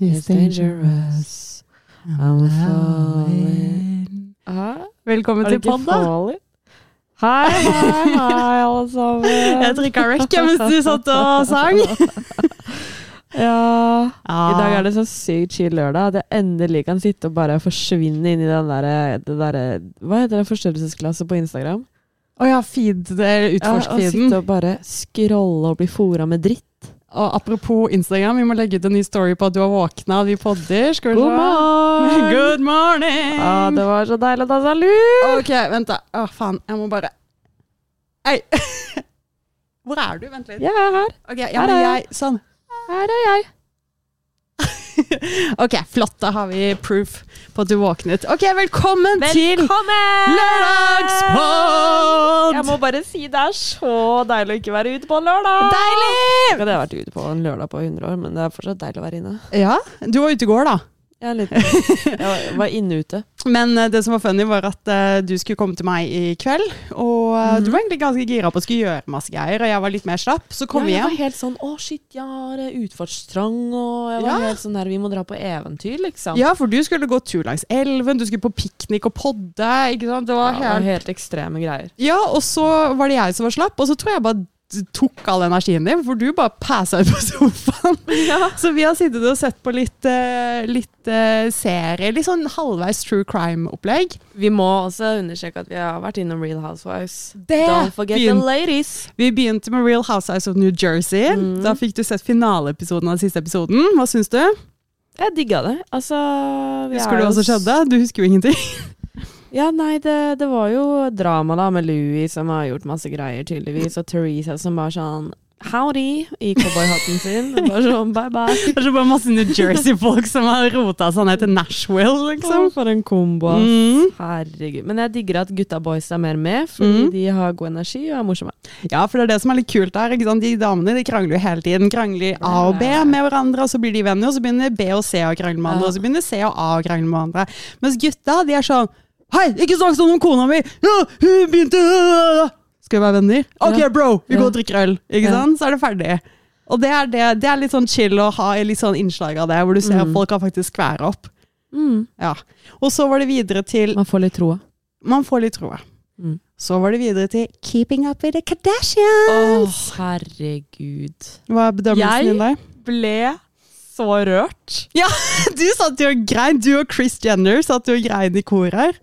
It's dangerous. I'm falling. Hæ? Velkommen til det ikke pod, da. falling? Hei, hei, hei, alle sammen. Jeg trykka rekk mens du satt og sang. Ja. Ja. I dag er det så sykt chill lørdag at jeg endelig kan sitte og bare forsvinne inn i den derre det derre- Hva heter det? Forstørrelsesklasse på Instagram? Å ja, feed, er Ja, og utforsk-feeden. sitte og bare scrolle og bli fora med dritt. Og apropos Instagram, vi må legge ut en ny story på at du har våkna, vi podder. Skal vi God morgen! Good morning! Ja, det var så deilig å ta seg lur! Ok, vent da. Å, faen. Jeg må bare Ei! Hvor er du? Vent litt. Jeg er her. Okay, ja, Her er er jeg Sånn. Her er jeg. Ok, flott. Da har vi proof på at du våknet. Ok, velkommen, til Velkommen! Lørdagspod! Jeg må bare si det er så deilig å ikke være ute på en lørdag. Deilig! Jeg hadde vært ute på en lørdag på 100 år, men det er fortsatt deilig å være inne. Ja, du var ute i går, da. Jeg, er litt, jeg var- inne ute. Men eh, det som var funny, var at uh, du skulle komme til meg i kveld. Og eh, Mhm. du var egentlig ganske gira på å skulle gjøre masse greier, og jeg var litt mer slapp. Så kom vi jeg hjem. var helt sånn Å, shit, jeg har utfartstrang, og jeg var Ja. helt sånn der Vi må dra på eventyr, liksom. Ja, for du skulle gå tur langs elven, du skulle på piknik og podde. ikke sant? Det var Ja, det var helt... helt ekstreme greier. Ja, og så var det jeg som var slapp, og så tror jeg bare tok all energien din, for du bare passa ut på sofaen. Så vi har sittet og sett på litt, eh, litt eh, serie, litt sånn halvveis true crime-opplegg. Vi må også understreke at vi har vært innom Real Housewives. Det Don't forget the ladies. Vi begynte med Real Housewives of New Jersey. Mm. Da fikk du sett finaleepisoden av den siste episoden. Hva syns du? Jeg digga det. Altså vi Husker er du hva som skjedde? Du husker jo ingenting. Ja, nei, det, det var jo drama da med Louis som har gjort masse greier, tydeligvis, og Teresa som bare sånn Howdy i cowboyhatten sin. Bare sånn bye bye. Det er så bare masse New Jersey-folk som har rota seg ned til Nashville, liksom. Oh, for en kombo. Mm. Herregud. Men jeg digger at gutta boys er mer med, fordi Mm. de har god energi og er morsomme. Ja, for det er det som er litt kult der. ikke sant? De damene de krangler jo hele tiden. Krangler A og B med hverandre, og så blir de venner, og så begynner B og C å krangle med hverandre, og så begynner C og A å krangle med hverandre. Mens gutta, de er sånn Hei, ikke snakk sånn om kona mi! Ja, hun begynte Skal vi være venner? Ok, bro, vi går og drikker øl. Ikke Ja. sant? Så er det ferdig. Og det er, det, det er litt sånn chill å ha litt sånn innslag av det, hvor du ser at Mm. folk kan faktisk skvære opp. Mm. Ja. Og så var det videre til Man får litt troa. Man får litt troa. Mm. Så var det videre til Keeping Up With The Å, Åh, herregud. Hva er bedømmelsen din der? Jeg Ble så rørt. Du satt jo og grein, du og Chris Jenner satt jo og grein i kor her.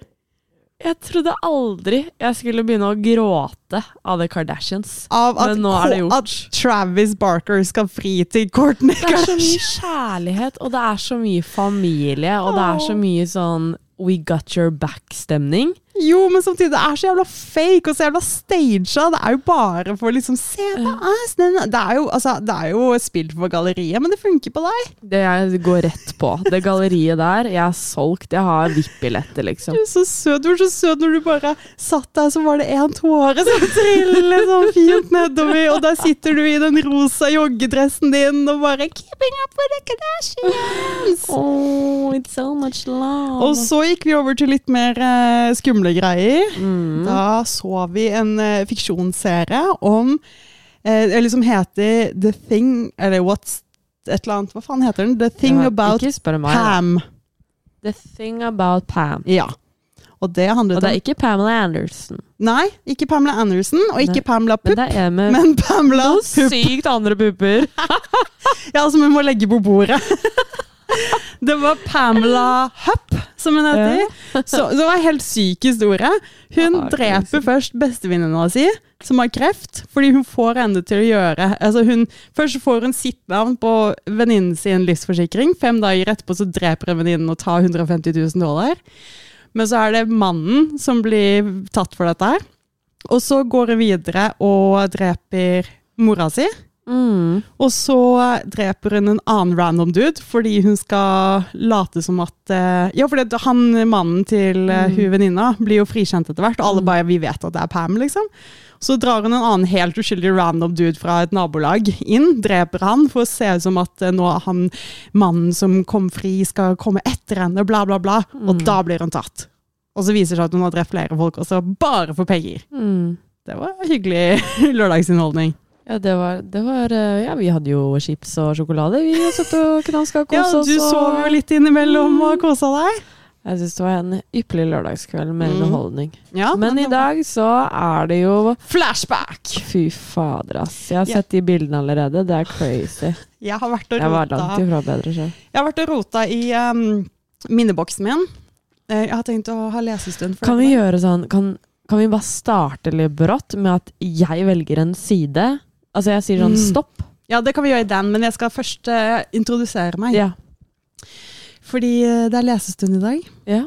Jeg trodde aldri jeg skulle begynne å gråte av The Kardashians. Av at, Men nå er det gjort. at Travis Barker skal fri til Courtney Det er så mye kjærlighet, og det er så mye familie, og det er så mye sånn We got your back-stemning. Jo, men samtidig, det er så jævla fake og så jævla staged. Det er jo bare for liksom Se på oss! Det er jo, altså, det er jo spilt for galleriet, men det funker på deg. Det jeg går rett på. Det galleriet der, jeg er solgt. Jeg har VIP-billetter, liksom. Du er så søt. Du var så søt når du bare satt der, så var det en tåre som trillet sånn fint nedover, og der sitter du i den rosa joggedressen din og bare Keeping up with the Kardashians! Oh, it's so much love. Og så gikk vi over til litt mer eh, skumle greier. mm. Da så vi en uh, fiksjonsserie om uh, Eller som heter The Thing Eller What's et eller annet. Hva faen heter den? The Thing Ja, About meg. Pam. The thing about Pam. Ja. Og det handlet Og det om er ikke Pamela Anderson. Nei, ikke Pamela Anderson, og ikke Nei, Pamela Men Pupp, med men Pamela Pupp. sykt andre pupper. Ja, som hun må legge på bordet. Det var Pamela Hupp, som hun heter. Så det var en helt syk historie. Hun Ah, dreper først bestevenninna si, som har kreft, fordi hun får henne til å gjøre altså hun, Først får hun sitt navn på venninnen sin livsforsikring. Fem dager etterpå så dreper hun venninnen og tar 150 000 dollar. Men så er det mannen som blir tatt for dette her. Og så går hun videre og dreper mora si. Mm. Og så dreper hun en annen random dude fordi hun skal late som at eh, Ja, for han mannen til uh, Mm. hun venninna blir jo frikjent etter hvert, og alle bare vi vet at det er Pam, liksom. Så drar hun en annen helt uskyldig random dude fra et nabolag inn, dreper han for å se ut som at eh, nå han mannen som kom fri, skal komme etter henne, bla, bla, bla. Og Mm. da blir hun tatt. Og så viser det seg at hun har drept flere folk, også bare for penger. Mm. Det var hyggelig lørdagsinnholdning. Ja, det var, det var eh, Ja, vi hadde jo chips og sjokolade. Vi satt og knaska og Ja, kosa oss. du og- sov jo litt innimellom og kosa deg. Jeg syns det var en ypperlig lørdagskveld med Mm. underholdning. Ja, Men i dag så er det jo Flashback! Fy fader, ass. Jeg har Ja. sett de bildene allerede. Det er crazy. Jeg har vært og Jeg var rota, langt ifra bedre selv. jeg har vært og rota i um, minneboksen min. Eh, Jeg har tenkt å ha lesestund. for Kan vi gjøre sånn kan, kan vi bare starte litt brått med at jeg velger en side? Altså jeg sier sånn Mm. stopp. Ja, det kan vi gjøre i den, men jeg skal først uh, introdusere meg. Ja. Fordi uh, det er lesestund i dag. ja.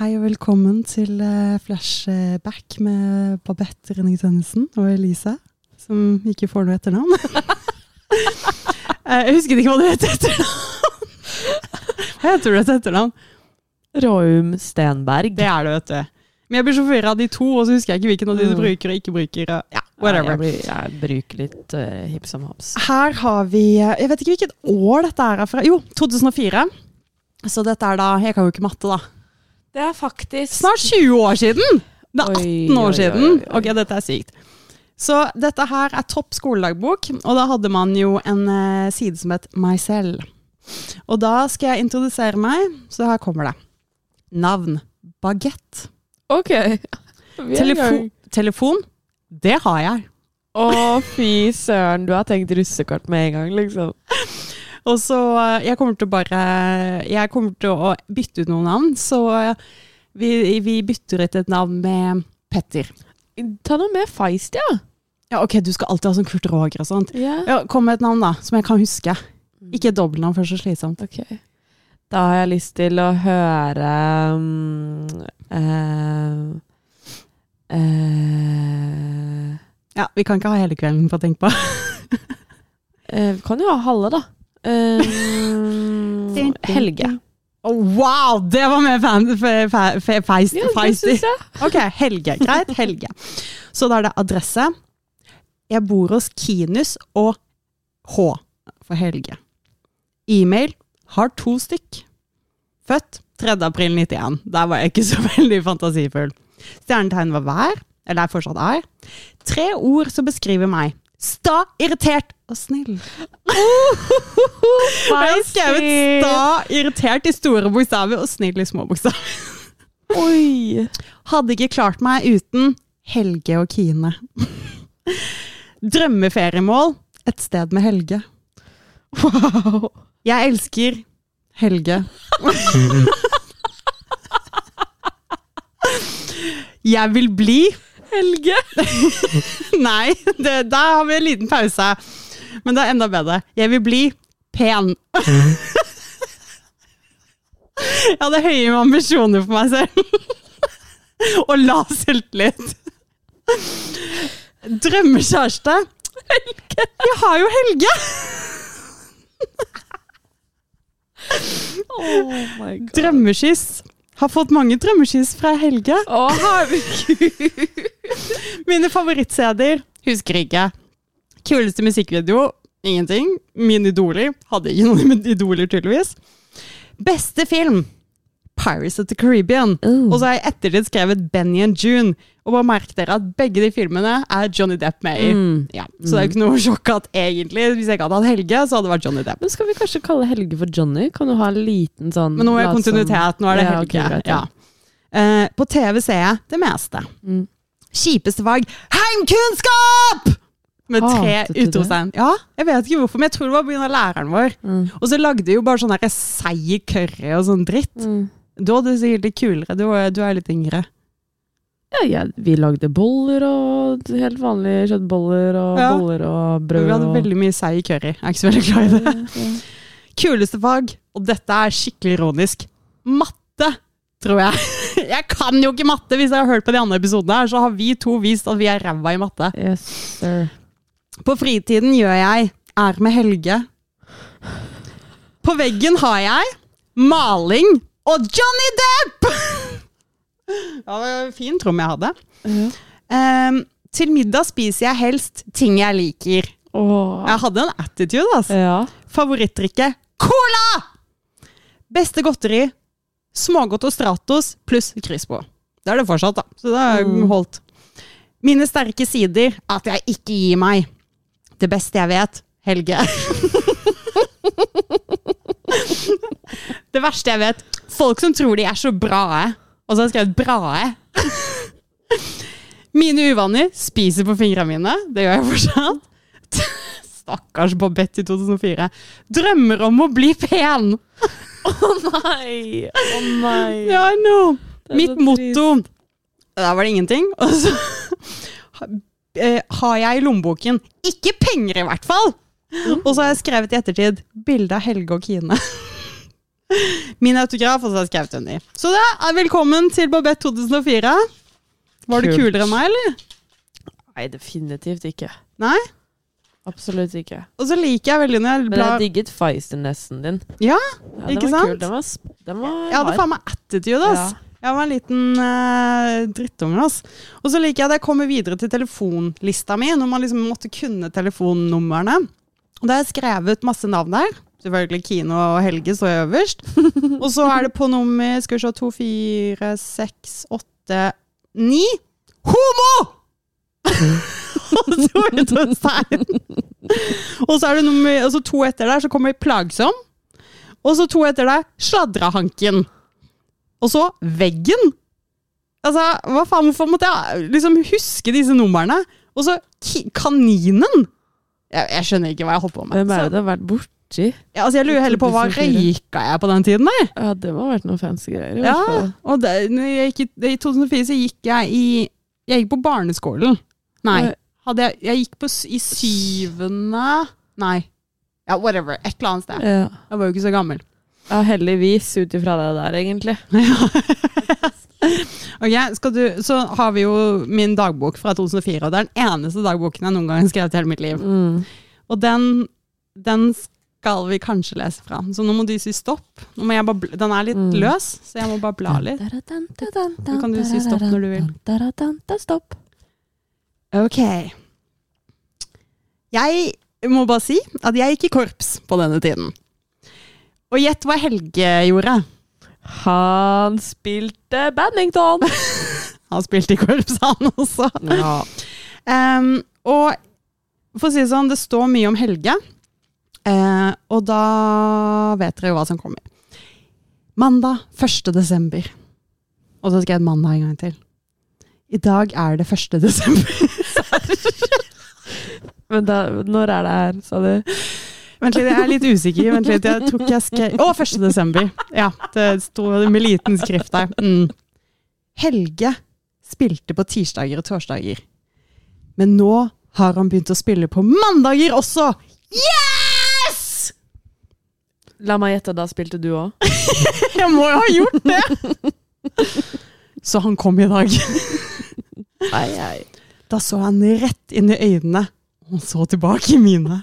Hei og velkommen til uh, Flashback med Babette Rønning Tønnesen og Elise, som ikke får noe etternavn. Jeg husket ikke hva du het etternavn. Hva heter du et etternavn? Råum Stenberg. Det er det, vet du. Men jeg blir så forvirra av de to, og så husker jeg ikke hvilken av de du Mm. bruker og ikke bruker. Ja, whatever. jeg, blir, jeg bruker litt uh, hipp som haps. Her har vi eh, Jeg vet ikke hvilket år dette er fra. Jo, 2004. Så dette er da Jeg kan jo ikke matte, da. Det er faktisk Snart 20 år siden! Det er 18 år oi, oi, siden. oi, oi. Ok, dette er sykt. Så dette her er topp skoledagbok, og da hadde man jo en eh, side som het Meg selv. Og da skal jeg introdusere meg, så her kommer det. Navn Bagett. Ok. Telefo telefon det har jeg. Å, fy søren. Du har tenkt russekort med en gang, liksom. Og så eh, Jeg kommer til å bare Jeg kommer til å bytte ut noen navn, så eh, vi, vi bytter ut et navn med Petter. Ta noe mer feist, ja. Ja, ok, du skal alltid ha sånn Kurt Roger og sånt. Yeah. Ja, Kom med et navn, da, som jeg kan huske. Ikke et dobbeltnavn, for så slitsomt. Ok. Da har jeg lyst til å høre um, eh, eh, Ja, Vi kan ikke ha hele kvelden på å tenke på. uh, Vi kan jo ha halve, da. Uh, Helge. Oh, wow, det var mer fan, fe, fe, fe, feist, Ja, det syns jeg. Ok, Helge. Greit, Helge. Så da er det adresse. Jeg bor hos Kinus og H for Helge. E-mail har to stykk. Født 3. april 91. Der var jeg ikke så veldig fantasifull. Stjernetegn var vær, eller er fortsatt er. Tre ord som beskriver meg. Sta, irritert og snill. Jeg har skrevet sta, irritert i store bokstaver og snill i små bokstaver. Oi! Hadde ikke klart meg uten Helge og Kine. Drømmeferiemål et sted med Helge. Wow. Jeg elsker Helge. Jeg vil bli Helge! Nei, det, da har vi en liten pause. Men det er enda bedre. Jeg vil bli pen. Jeg hadde høye ambisjoner for meg selv. Og lav selvtillit. Drømmekjæreste. Helge. Jeg har jo Helge! Oh my god. Drømmekyss. Har fått mange drømmekyss fra Helge. Å, herregud! Mine favoritt-CD-er husker ikke. Kuleste musikkvideo ingenting. Mine idoler hadde ikke noen idoler, tydeligvis. Beste film Pirates of the Caribbean. Oh. Og så har jeg ettertid skrevet Benny and June. Og bare merk dere at begge de filmene er Johnny Depp med i. Mm. Ja, så det er jo ikke noe sjokk at egentlig, hvis jeg ikke hadde hatt Helge, så hadde det vært Johnny Depp. Men skal vi kanskje kalle Helge for Johnny? Kan du ha en liten sånn Men nå er det kontinuitet, nå er det Ja, Helge. ok, greit, ja. Uh, på TV ser jeg det meste. Mm. Kjipeste fag heimkunnskap! Med tre utropstegn. Ja, jeg vet ikke hvorfor, men jeg tror det var pga. læreren vår. Mm. Og så lagde de jo bare sånn seig curry og sånn dritt. Mm. Du hadde sikkert litt kulere. Du, du er litt yngre. Ja, ja, vi lagde boller og helt vanlige kjøttboller og Ja. boller og brød. vi hadde og- veldig mye seig curry. Jeg er ikke så veldig glad i det. Ja. Kuleste fag, og dette er skikkelig ironisk, matte, tror jeg. Jeg kan jo ikke matte! Hvis jeg har hørt på de andre episodene, her, så har vi to vist at vi er ræva i matte. Yes, sir. På fritiden gjør jeg er med Helge. På veggen har jeg maling og Johnny Depp! Ja, det var en fin trom jeg hadde. Ehm, til middag spiser jeg helst ting jeg liker. Oh. Jeg hadde en attitude, altså. Ja. Favorittdrikke cola! Beste godteri smågodt og Stratos pluss Crispo. Det er det fortsatt, da. Så det er Mm. holdt. Mine sterke sider at jeg ikke gir meg. Det beste jeg vet, Helge. det verste jeg vet, folk som tror de er så bra, og så har jeg skrevet brae. Mine uvaner spiser på fingrene mine. Det gjør jeg fortsatt. Stakkars Bobette i 2004. Drømmer om å bli pen! Å nei! Å nei. Ja. Er Mitt motto Der var det ingenting. Og så eh, har jeg i lommeboken Ikke penger, i hvert fall! Og så har jeg skrevet i ettertid bilde av Helge og Kine. Min autograf, og så har jeg skrevet under. Så da velkommen til Babette 2004. Var du Kult. kulere enn meg, eller? Nei, definitivt ikke. Nei? Absolutt ikke. Og så liker jeg veldig når jeg Men jeg digget Feister-nesten din. Ja, Ja, Ikke var sant? Kul. Den var, sp- den var jeg hadde hard. faen meg attitude, ass. Jeg var en liten uh, drittunge, ass. Og så liker jeg at jeg kommer videre til telefonlista mi, når man liksom måtte kunne telefonnumrene. Og da har jeg skrevet masse navn der. Selvfølgelig Kino og Helge står jeg øverst. og så er det på nummer skal vi se, to, fire, seks, åtte, ni. Homo! og så er det nummer, og så to etter der, så kommer plagsom. Og så to etter der, sladrahanken. Og så veggen. Altså, hva faen, hvorfor måtte jeg liksom huske disse numrene? Og så kaninen. Jeg, jeg skjønner ikke hva jeg holdt på med. Hvem er det du har vært borti? ja, altså, jeg lurer heller på hva 2004. røyka jeg på den tiden der? Ja, det må ha vært noen fancy greier. i Ja, hvert fall. og det, jeg gikk i, I 2004 så gikk jeg i Jeg gikk på barneskolen. Nei. Hadde jeg, jeg gikk på, i syvende Nei. Ja, whatever. Et eller annet sted. Ja. Jeg var jo ikke så gammel. ja, heldigvis ut ifra det der, egentlig. Ok, skal du, Så har vi jo min dagbok fra 2004, og det er den eneste dagboken jeg noen gang har skrevet i hele mitt liv. Mm. Og den, den skal vi kanskje lese fra. Så nå må du si stopp. Bare, den er litt Mm. løs, så jeg må bare bla litt. Så kan du si stopp når du vil. Stopp. Ok. Jeg må bare si at jeg gikk i korps på denne tiden. Og gjett hva Helge gjorde. Han spilte badminton! Han spilte i korps, han også. ja. Um, og for å si det sånn, det står mye om Helge. Eh, og da vet dere jo hva som kommer. Mandag 1. desember. Og så skrev jeg mandag en gang til. I dag er det 1. desember. Men da, når er det her, sa du? Vent litt, jeg er litt usikker. Vent litt, jeg ikke jeg skrev Å, 1. desember! Ja, det sto med liten skrift der. Mm. Helge spilte på tirsdager og torsdager. Men nå har han begynt å spille på mandager også! Yes! La meg gjette, da spilte du òg? Jeg må jo ha gjort det! Så han kom i dag. Nei, nei. Da så han rett inn i øynene, og han så tilbake i mine.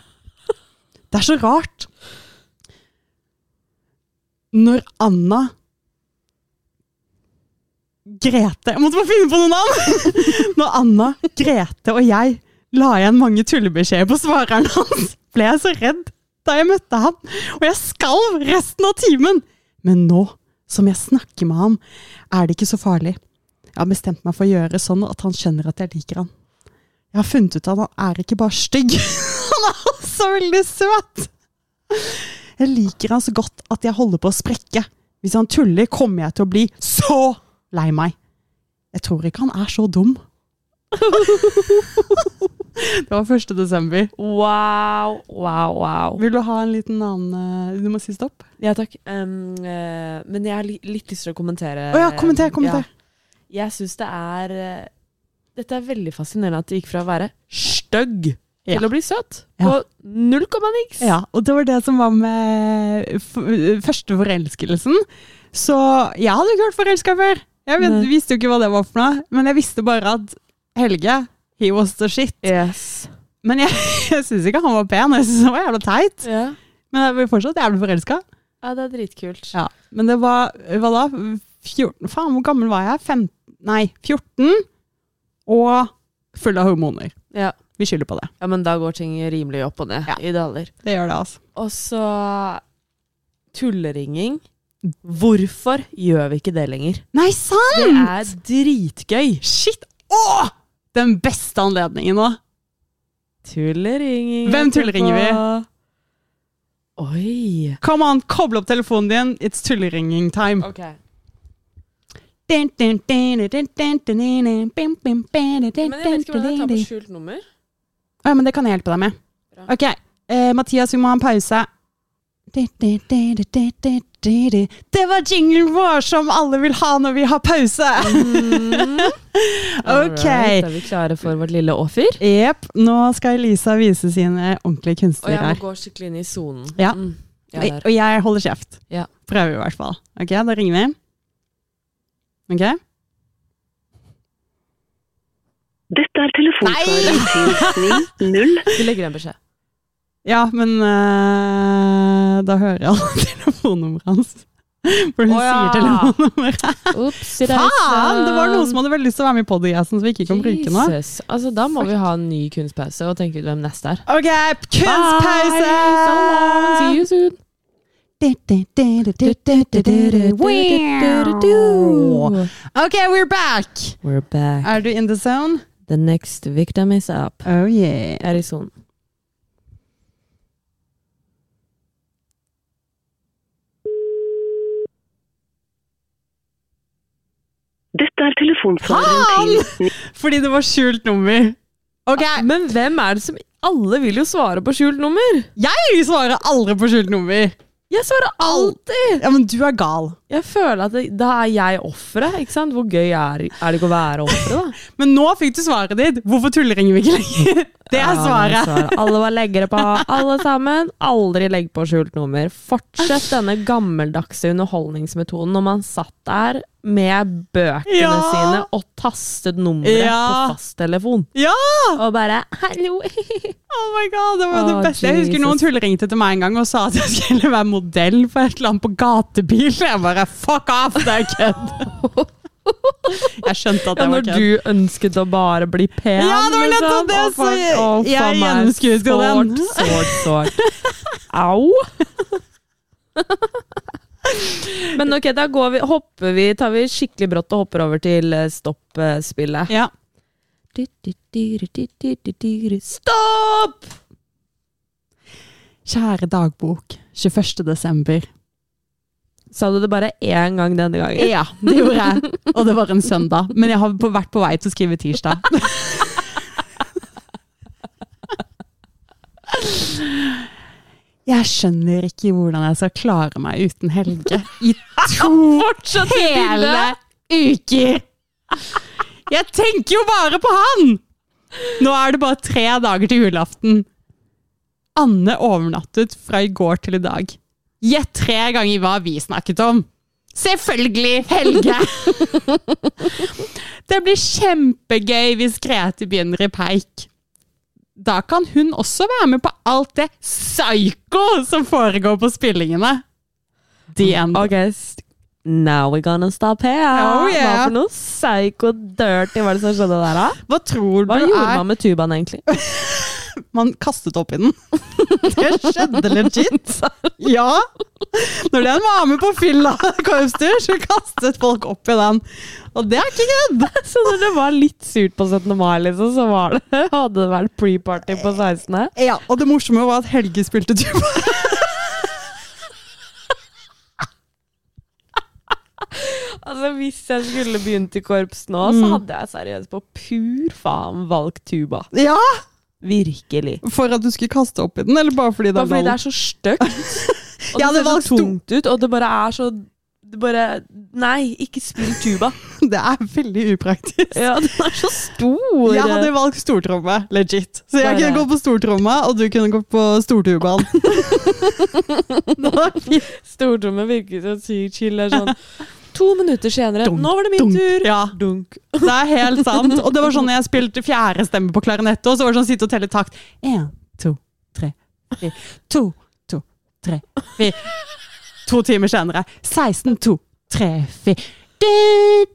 Det er så rart. Når Anna Grete Jeg måtte bare finne på noe navn! Når Anna, Grete og jeg la igjen mange tullebeskjeder på svareren hans, ble jeg så redd da jeg møtte han, og jeg skalv resten av timen. Men nå som jeg snakker med ham, er det ikke så farlig. Jeg har bestemt meg for å gjøre sånn at han skjønner at jeg liker han. Jeg har funnet ut at han er ikke bare stygg, han er også veldig søt. Jeg liker han så godt at jeg holder på å sprekke. Hvis han tuller, kommer jeg til å bli så lei meg. Jeg tror ikke han er så dum. Det var 1. desember. Wow, wow, wow. Vil du ha en liten annen eh, Du må si stopp. Ja, takk. Um, uh, men jeg har li litt lyst til å kommentere. Å ja, kommenter, kommenter. Ja. Jeg syns det er eh, Dette er veldig fascinerende at det gikk fra å være stygg Ja. til å bli søt. Ja. På null komma niks. Ja, og det var det som var med første forelskelsen. Så jeg hadde ikke vært forelska før. Jeg vet, visste jo ikke hva det var for noe, men jeg visste bare at Helge, he was the shit. Yes. Men jeg, jeg syns ikke han var pen, jeg syns han var jævla teit. Ja. Men jeg blir fortsatt jævlig forelska. ja, det er dritkult. Ja. Men det var hva da? 14, faen, hvor gammel var jeg? 15? Nei, 14. Og full av hormoner. Ja. Vi skylder på det. ja, men da går ting rimelig opp og ned Ja. i daler. Det gjør det, altså. Og så tulleringing. Hvorfor gjør vi ikke det lenger? Nei, sant! Det er dritgøy. Shit! Åh! Den beste anledningen nå. Tulleringen. Hvem tulleringer vi? Oi. Come on, koble opp telefonen din. It's tulleringing time. Ok. Men Men jeg vet ikke hvordan jeg tar på skjult nummer. Ja, men det kan jeg hjelpe deg med. Ok, eh, Mathias, vi må ha en pause. Det var jinglen vår som alle vil ha når vi har pause! ok. Alright, er vi klare for vårt lille offer? Jepp. Nå skal Elisa vise sine ordentlige Og kunstnere jeg må gå skikkelig inn i sonen. Ja. Mm. Og jeg holder kjeft. Ja. Prøver i hvert fall. Ok, da ringer vi. Ok? Dette er telefonsvareren til 90 Vi legger en beskjed. Ja, men eh, da hører jeg alle telefonnummeret hans. For hun oh, ja. sier telefonnummeret. Faen! Det var noen som hadde veldig lyst til å være med i podcasten, som vi ikke kan bruke nå. Altså, da må vi ha en ny kunstpause og tenke ut hvem neste er. Ok, kunstpause! Bye! So long. See you soon. Ok, we're back! We're back. Er du in the zone? The next victim is up. Oh yeah. Er Dette er telefonsvareren til Fordi det var skjult nummer. Ok, Men hvem er det som Alle vil jo svare på skjult nummer! jeg svarer aldri på skjult nummer. Jeg svarer alltid! Ja, men du er gal. Jeg føler at det, da er jeg offeret. ikke sant? Hvor gøy er, er det ikke å være offeret, da? Men nå fikk du svaret ditt. Hvorfor tulleringer vi ikke lenger? Det er Ja, svaret. svaret. Alle var leggere på, alle sammen. Aldri legg på skjult nummer. Fortsett denne gammeldagse underholdningsmetoden når man satt der med bøkene Ja. sine og tastet nummeret Ja. på fasttelefon. Ja! Og bare 'hallo'. Oh my god, det var det beste. beste. Jeg husker noen tullringte til meg en gang og sa at jeg skulle være modell for et eller annet på gatebil. Jeg bare fuck off, det er kødd! Jeg skjønte at Ja, var kødd. når du ønsket å bare bli pen, Ja, det var nettopp det, Å, så jeg- å, jeg den. Sårt, sårt, sårt. Au! Men ok, da går vi, hopper vi, tar vi skikkelig brått og hopper over til eh, stopp-spillet. Ja. Stopp! Kjære dagbok, 21. desember. Sa du det bare én gang denne gangen? Ja, det gjorde jeg. Og det var en søndag. Men jeg har vært på vei til å skrive tirsdag. Jeg skjønner ikke hvordan jeg skal klare meg uten Helge i to hele uker. Jeg tenker jo bare på han! Nå er det bare tre dager til julaften. Anne overnattet fra i går til i dag. Gjett tre ganger hva vi snakket om. Selvfølgelig Helge! Det blir kjempegøy hvis Grete begynner i peik. Da kan hun også være med på alt det psycho som foregår på spillingene. The end. Ok, now we're gonna stop here. Oh, yeah. Hva for noe psycho dirty var det som skjedde der, da? Hva tror Hva gjorde er man med tubaen, egentlig? Man kastet opp i den. Det skjedde legit. Ja. Når den var med på fylla korpstur, så kastet folk opp i den. Og det er ikke kødd! Så når det var litt surt på 17. mai, liksom, så var det, hadde det vært pre-party på 16. Ja, og det morsomme var at Helge spilte tuba. Altså, Hvis jeg skulle begynt i korps nå, så Mm. hadde jeg seriøst på pur faen valgt tuba. Ja! Virkelig. For at du skulle kaste opp i den, eller bare fordi det Bare fordi det er så stygt. Og Ja, det det ser så tungt ut, og det bare er så det bare, Nei, ikke spill tuba. Det er veldig upraktisk. Ja, den er så stor. Jeg hadde valgt stortromme, legit. Så jeg Bare- kunne gått på stortromma, og du kunne gått på stortubaen. Stortromme virker så sykt chill. Det er sånn To minutter senere, Dunk, nå var det min dunk. tur! Ja. Dunk. Det er helt sant. Og det var sånn jeg spilte fjerde stemme på klarinett, og så var det sånn sitte og telle takt. En, to, tre, fire. To, to, tre, fire. To timer senere. 16, 2, 3, 4. Du,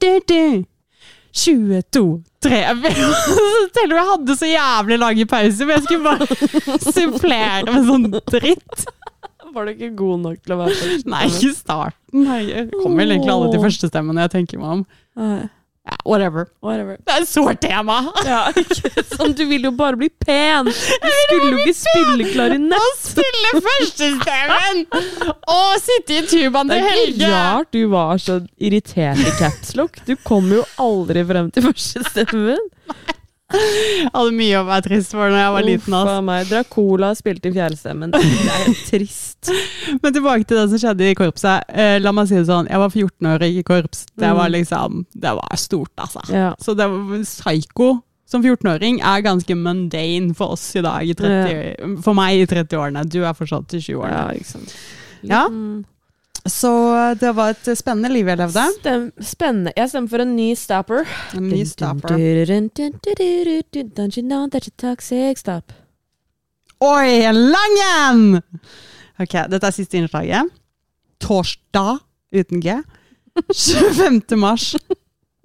du, du. 22, 3, Selv om jeg hadde så jævlig lange pauser, men jeg skulle bare supplere med sånn dritt. Var du ikke god nok til å være førstestemme? Nei, ikke starten. Jeg kommer vel egentlig alle til førstestemmen når jeg tenker meg om. Ja, whatever. Whatever. Det er et sårt tema! Ja, sant? Du vil jo bare bli pen! Du skulle jo ikke spille klarinett! Spille førstestemmen! Og sitte i tubaen Det til er ikke rart du var så irritert i capslock. Du kom jo aldri frem til førstestemmen. Jeg hadde mye å være trist for når jeg var liten. Ass. meg. Dracola spilte i fjerdestemmen. Det er trist. Men tilbake til det som skjedde i korpset. Eh, la meg si det sånn, jeg var 14 år og gikk i korps. Det var Mm. liksom, det var stort, altså. Ja. Så det var psycho som 14-åring er ganske mundane for oss i dag, i 30, for meg i 30-årene. Du er fortsatt i 20-årene. ja, ikke sant. Ja. Så det var et spennende liv jeg levde. Stem, spennende. Jeg stemmer for en ny stopper. En ny stopper. Don't you know that you're toxic? Stop. Oi, en lang en! Ok, dette er siste innslaget. Torsdag, uten G. 25. mars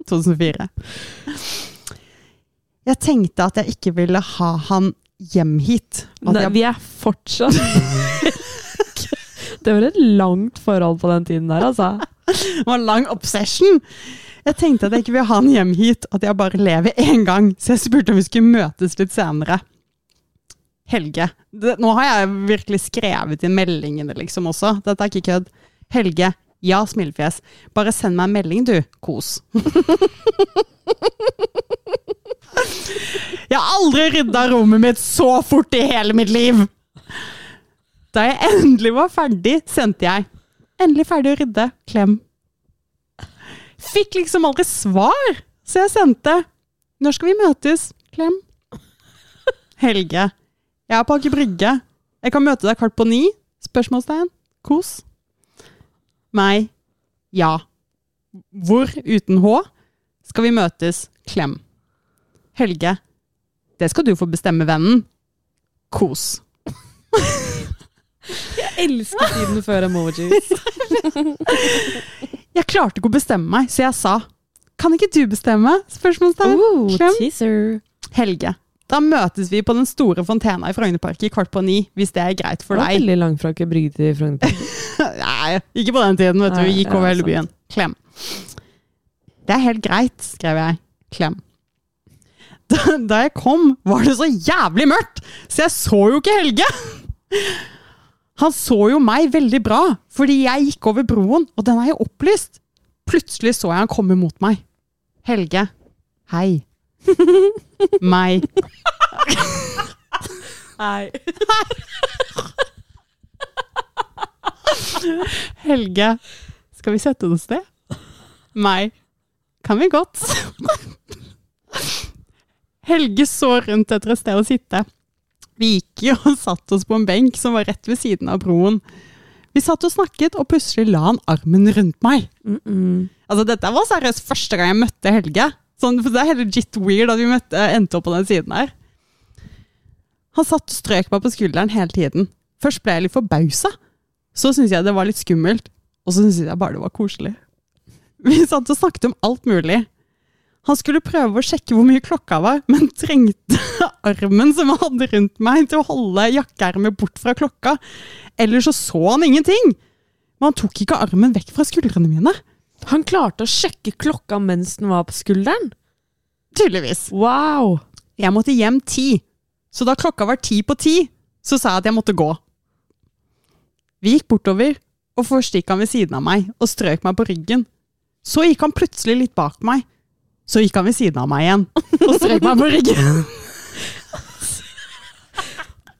2004. Jeg tenkte at jeg ikke ville ha han hjem hit. Nei, jeg, vi er fortsatt Det var et langt forhold på den tiden der, altså. det var en lang obsession. Jeg tenkte at jeg ikke ville ha han hjem hit, at jeg bare lever én gang. Så jeg spurte om vi skulle møtes litt senere. Helge. Det, nå har jeg virkelig skrevet inn meldingene liksom også. Dette er ikke kødd. Helge. Ja, smilefjes. Bare send meg en melding, du. Kos. jeg har aldri rydda rommet mitt så fort i hele mitt liv! Da jeg endelig var ferdig, sendte jeg 'Endelig ferdig å rydde. Klem'. Fikk liksom aldri svar, så jeg sendte 'Når skal vi møtes? Klem'. Helge. Jeg er på Aker Brygge. Jeg kan møte deg kvart på ni? Spørsmålstegn. Kos. Meg. Ja. Hvor, uten H, skal vi møtes? Klem. Helge. Det skal du få bestemme, vennen. Kos. Jeg elsker tiden før emojis. Jeg klarte ikke å bestemme meg, så jeg sa Kan ikke du bestemme? Spørsmålstegn. Oh, teaser. Helge. Da møtes vi på den store fontena i Frognerparken kvart på ni, hvis det er greit for Det deg. veldig langt fra Brygge til Frognerparken. Nei, ikke på den tiden, vet du. Vi gikk over hele byen. Klem. Det er helt greit, skrev jeg. Klem. Da, da jeg kom, var det så jævlig mørkt, så jeg så jo ikke Helge! Han så jo meg veldig bra, fordi jeg gikk over broen, og den er jo opplyst. Plutselig så jeg han komme mot meg. Helge. Hei. meg. Hei. Helge, skal vi sette oss ned? Meg. Kan vi godt. Helge så rundt etter et sted å sitte. Vi gikk jo og satte oss på en benk som var rett ved siden av broen. Vi satt og snakket, og plutselig la han armen rundt meg. Mm -mm. Altså, dette var seriøst første gang jeg møtte Helge. Sånn, for det er helt legit weird at vi møtte, endte opp på den siden her. Han satt og strøk meg på skulderen hele tiden. Først ble jeg litt forbausa. Så syntes jeg det var litt skummelt. Og så syntes jeg bare det var koselig. Vi satt og snakket om alt mulig. Han skulle prøve å sjekke hvor mye klokka var, men trengte armen som han hadde rundt meg til å holde jakkeermet bort fra klokka. Ellers så så han ingenting. Men han tok ikke armen vekk fra skuldrene mine. Han klarte å sjekke klokka mens den var på skulderen. Tydeligvis. Wow! Jeg måtte hjem ti. Så da klokka var ti på ti, så sa jeg at jeg måtte gå. Vi gikk bortover, og først gikk han ved siden av meg og strøk meg på ryggen. Så gikk han plutselig litt bak meg. Så gikk han ved siden av meg igjen og strøk meg på ryggen.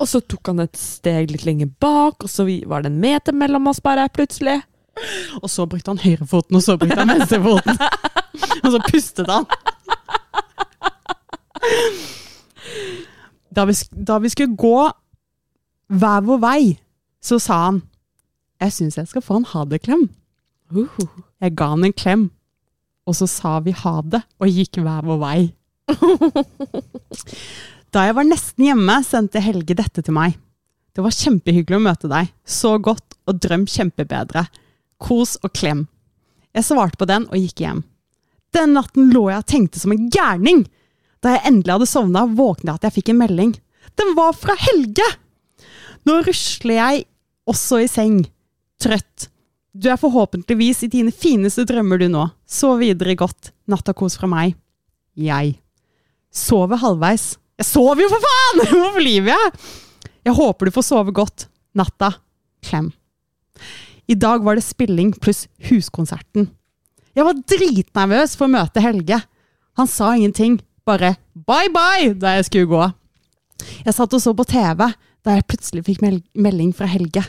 Og så tok han et steg litt lenger bak, og så var det en meter mellom oss bare, plutselig. Og så brukte han høyrefoten, og så brukte han venstrefoten. Og så pustet han. Da vi, da vi skulle gå hver vår vei, så sa han Jeg syns jeg skal få en ha det-klem. Uh. Jeg ga han en klem, og så sa vi ha det, og gikk hver vår vei. Da jeg var nesten hjemme, sendte Helge dette til meg. Det var kjempehyggelig å møte deg. Så godt, og drøm kjempebedre. Kos og klem. Jeg svarte på den og gikk hjem. Den natten lå jeg og tenkte som en gærning. Da jeg endelig hadde sovna, våknet jeg at jeg fikk en melding. Den var fra Helge! Nå rusler jeg også i seng, trøtt. Du er forhåpentligvis i dine fineste drømmer du nå. Sov videre godt. Nattakos fra meg. Jeg. Sover halvveis. Jeg sover jo, for faen! Hvorfor lyver jeg? Jeg håper du får sove godt. Natta. Klem. I dag var det spilling pluss huskonserten. Jeg var dritnervøs for å møte Helge. Han sa ingenting, bare bye bye da jeg skulle gå. Jeg satt og så på TV da jeg plutselig fikk melding fra Helge.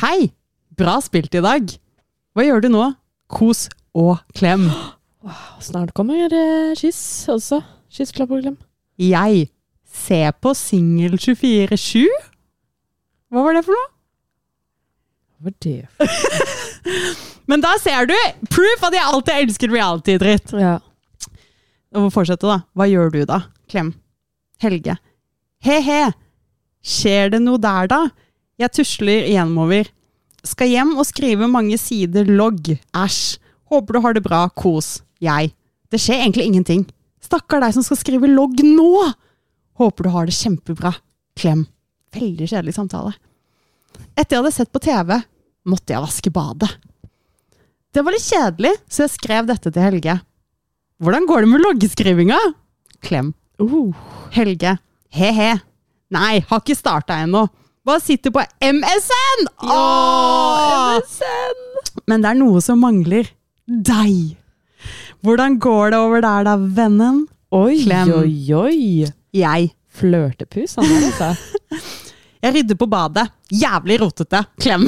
Hei! Bra spilt i dag. Hva gjør du nå? Kos og klem. Snart kommer eh, kyss også. Kyss, klapp og klem. Jeg ser på Singel 24-7. Hva var det for noe? Hva var det for noe? Men da ser du proof at jeg alltid elsker reality-dritt. Ja. Og fortsette, da. Hva gjør du da? Klem. Helge. He-he. Skjer det noe der, da? Jeg tusler hjemover. Skal hjem og skrive mange sider logg. Æsj. Håper du har det bra. Kos. Jeg. Det skjer egentlig ingenting. Stakkar deg som skal skrive logg nå! Håper du har det kjempebra. Klem. Veldig kjedelig samtale. Etter jeg hadde sett på TV, måtte jeg vaske badet. Det var litt kjedelig, så jeg skrev dette til Helge. Hvordan går det med loggeskrivinga? Klem. Uh. Helge. He-he. Nei, har ikke starta ennå. Bare sitter på MSN! Åh! MSN! Men det er noe som mangler. Deg. Hvordan går det over der, da, vennen? Oi, Klem. oi, oi. Jeg. Flørtepus, han der, altså. Jeg rydder på badet. Jævlig rotete. Klem.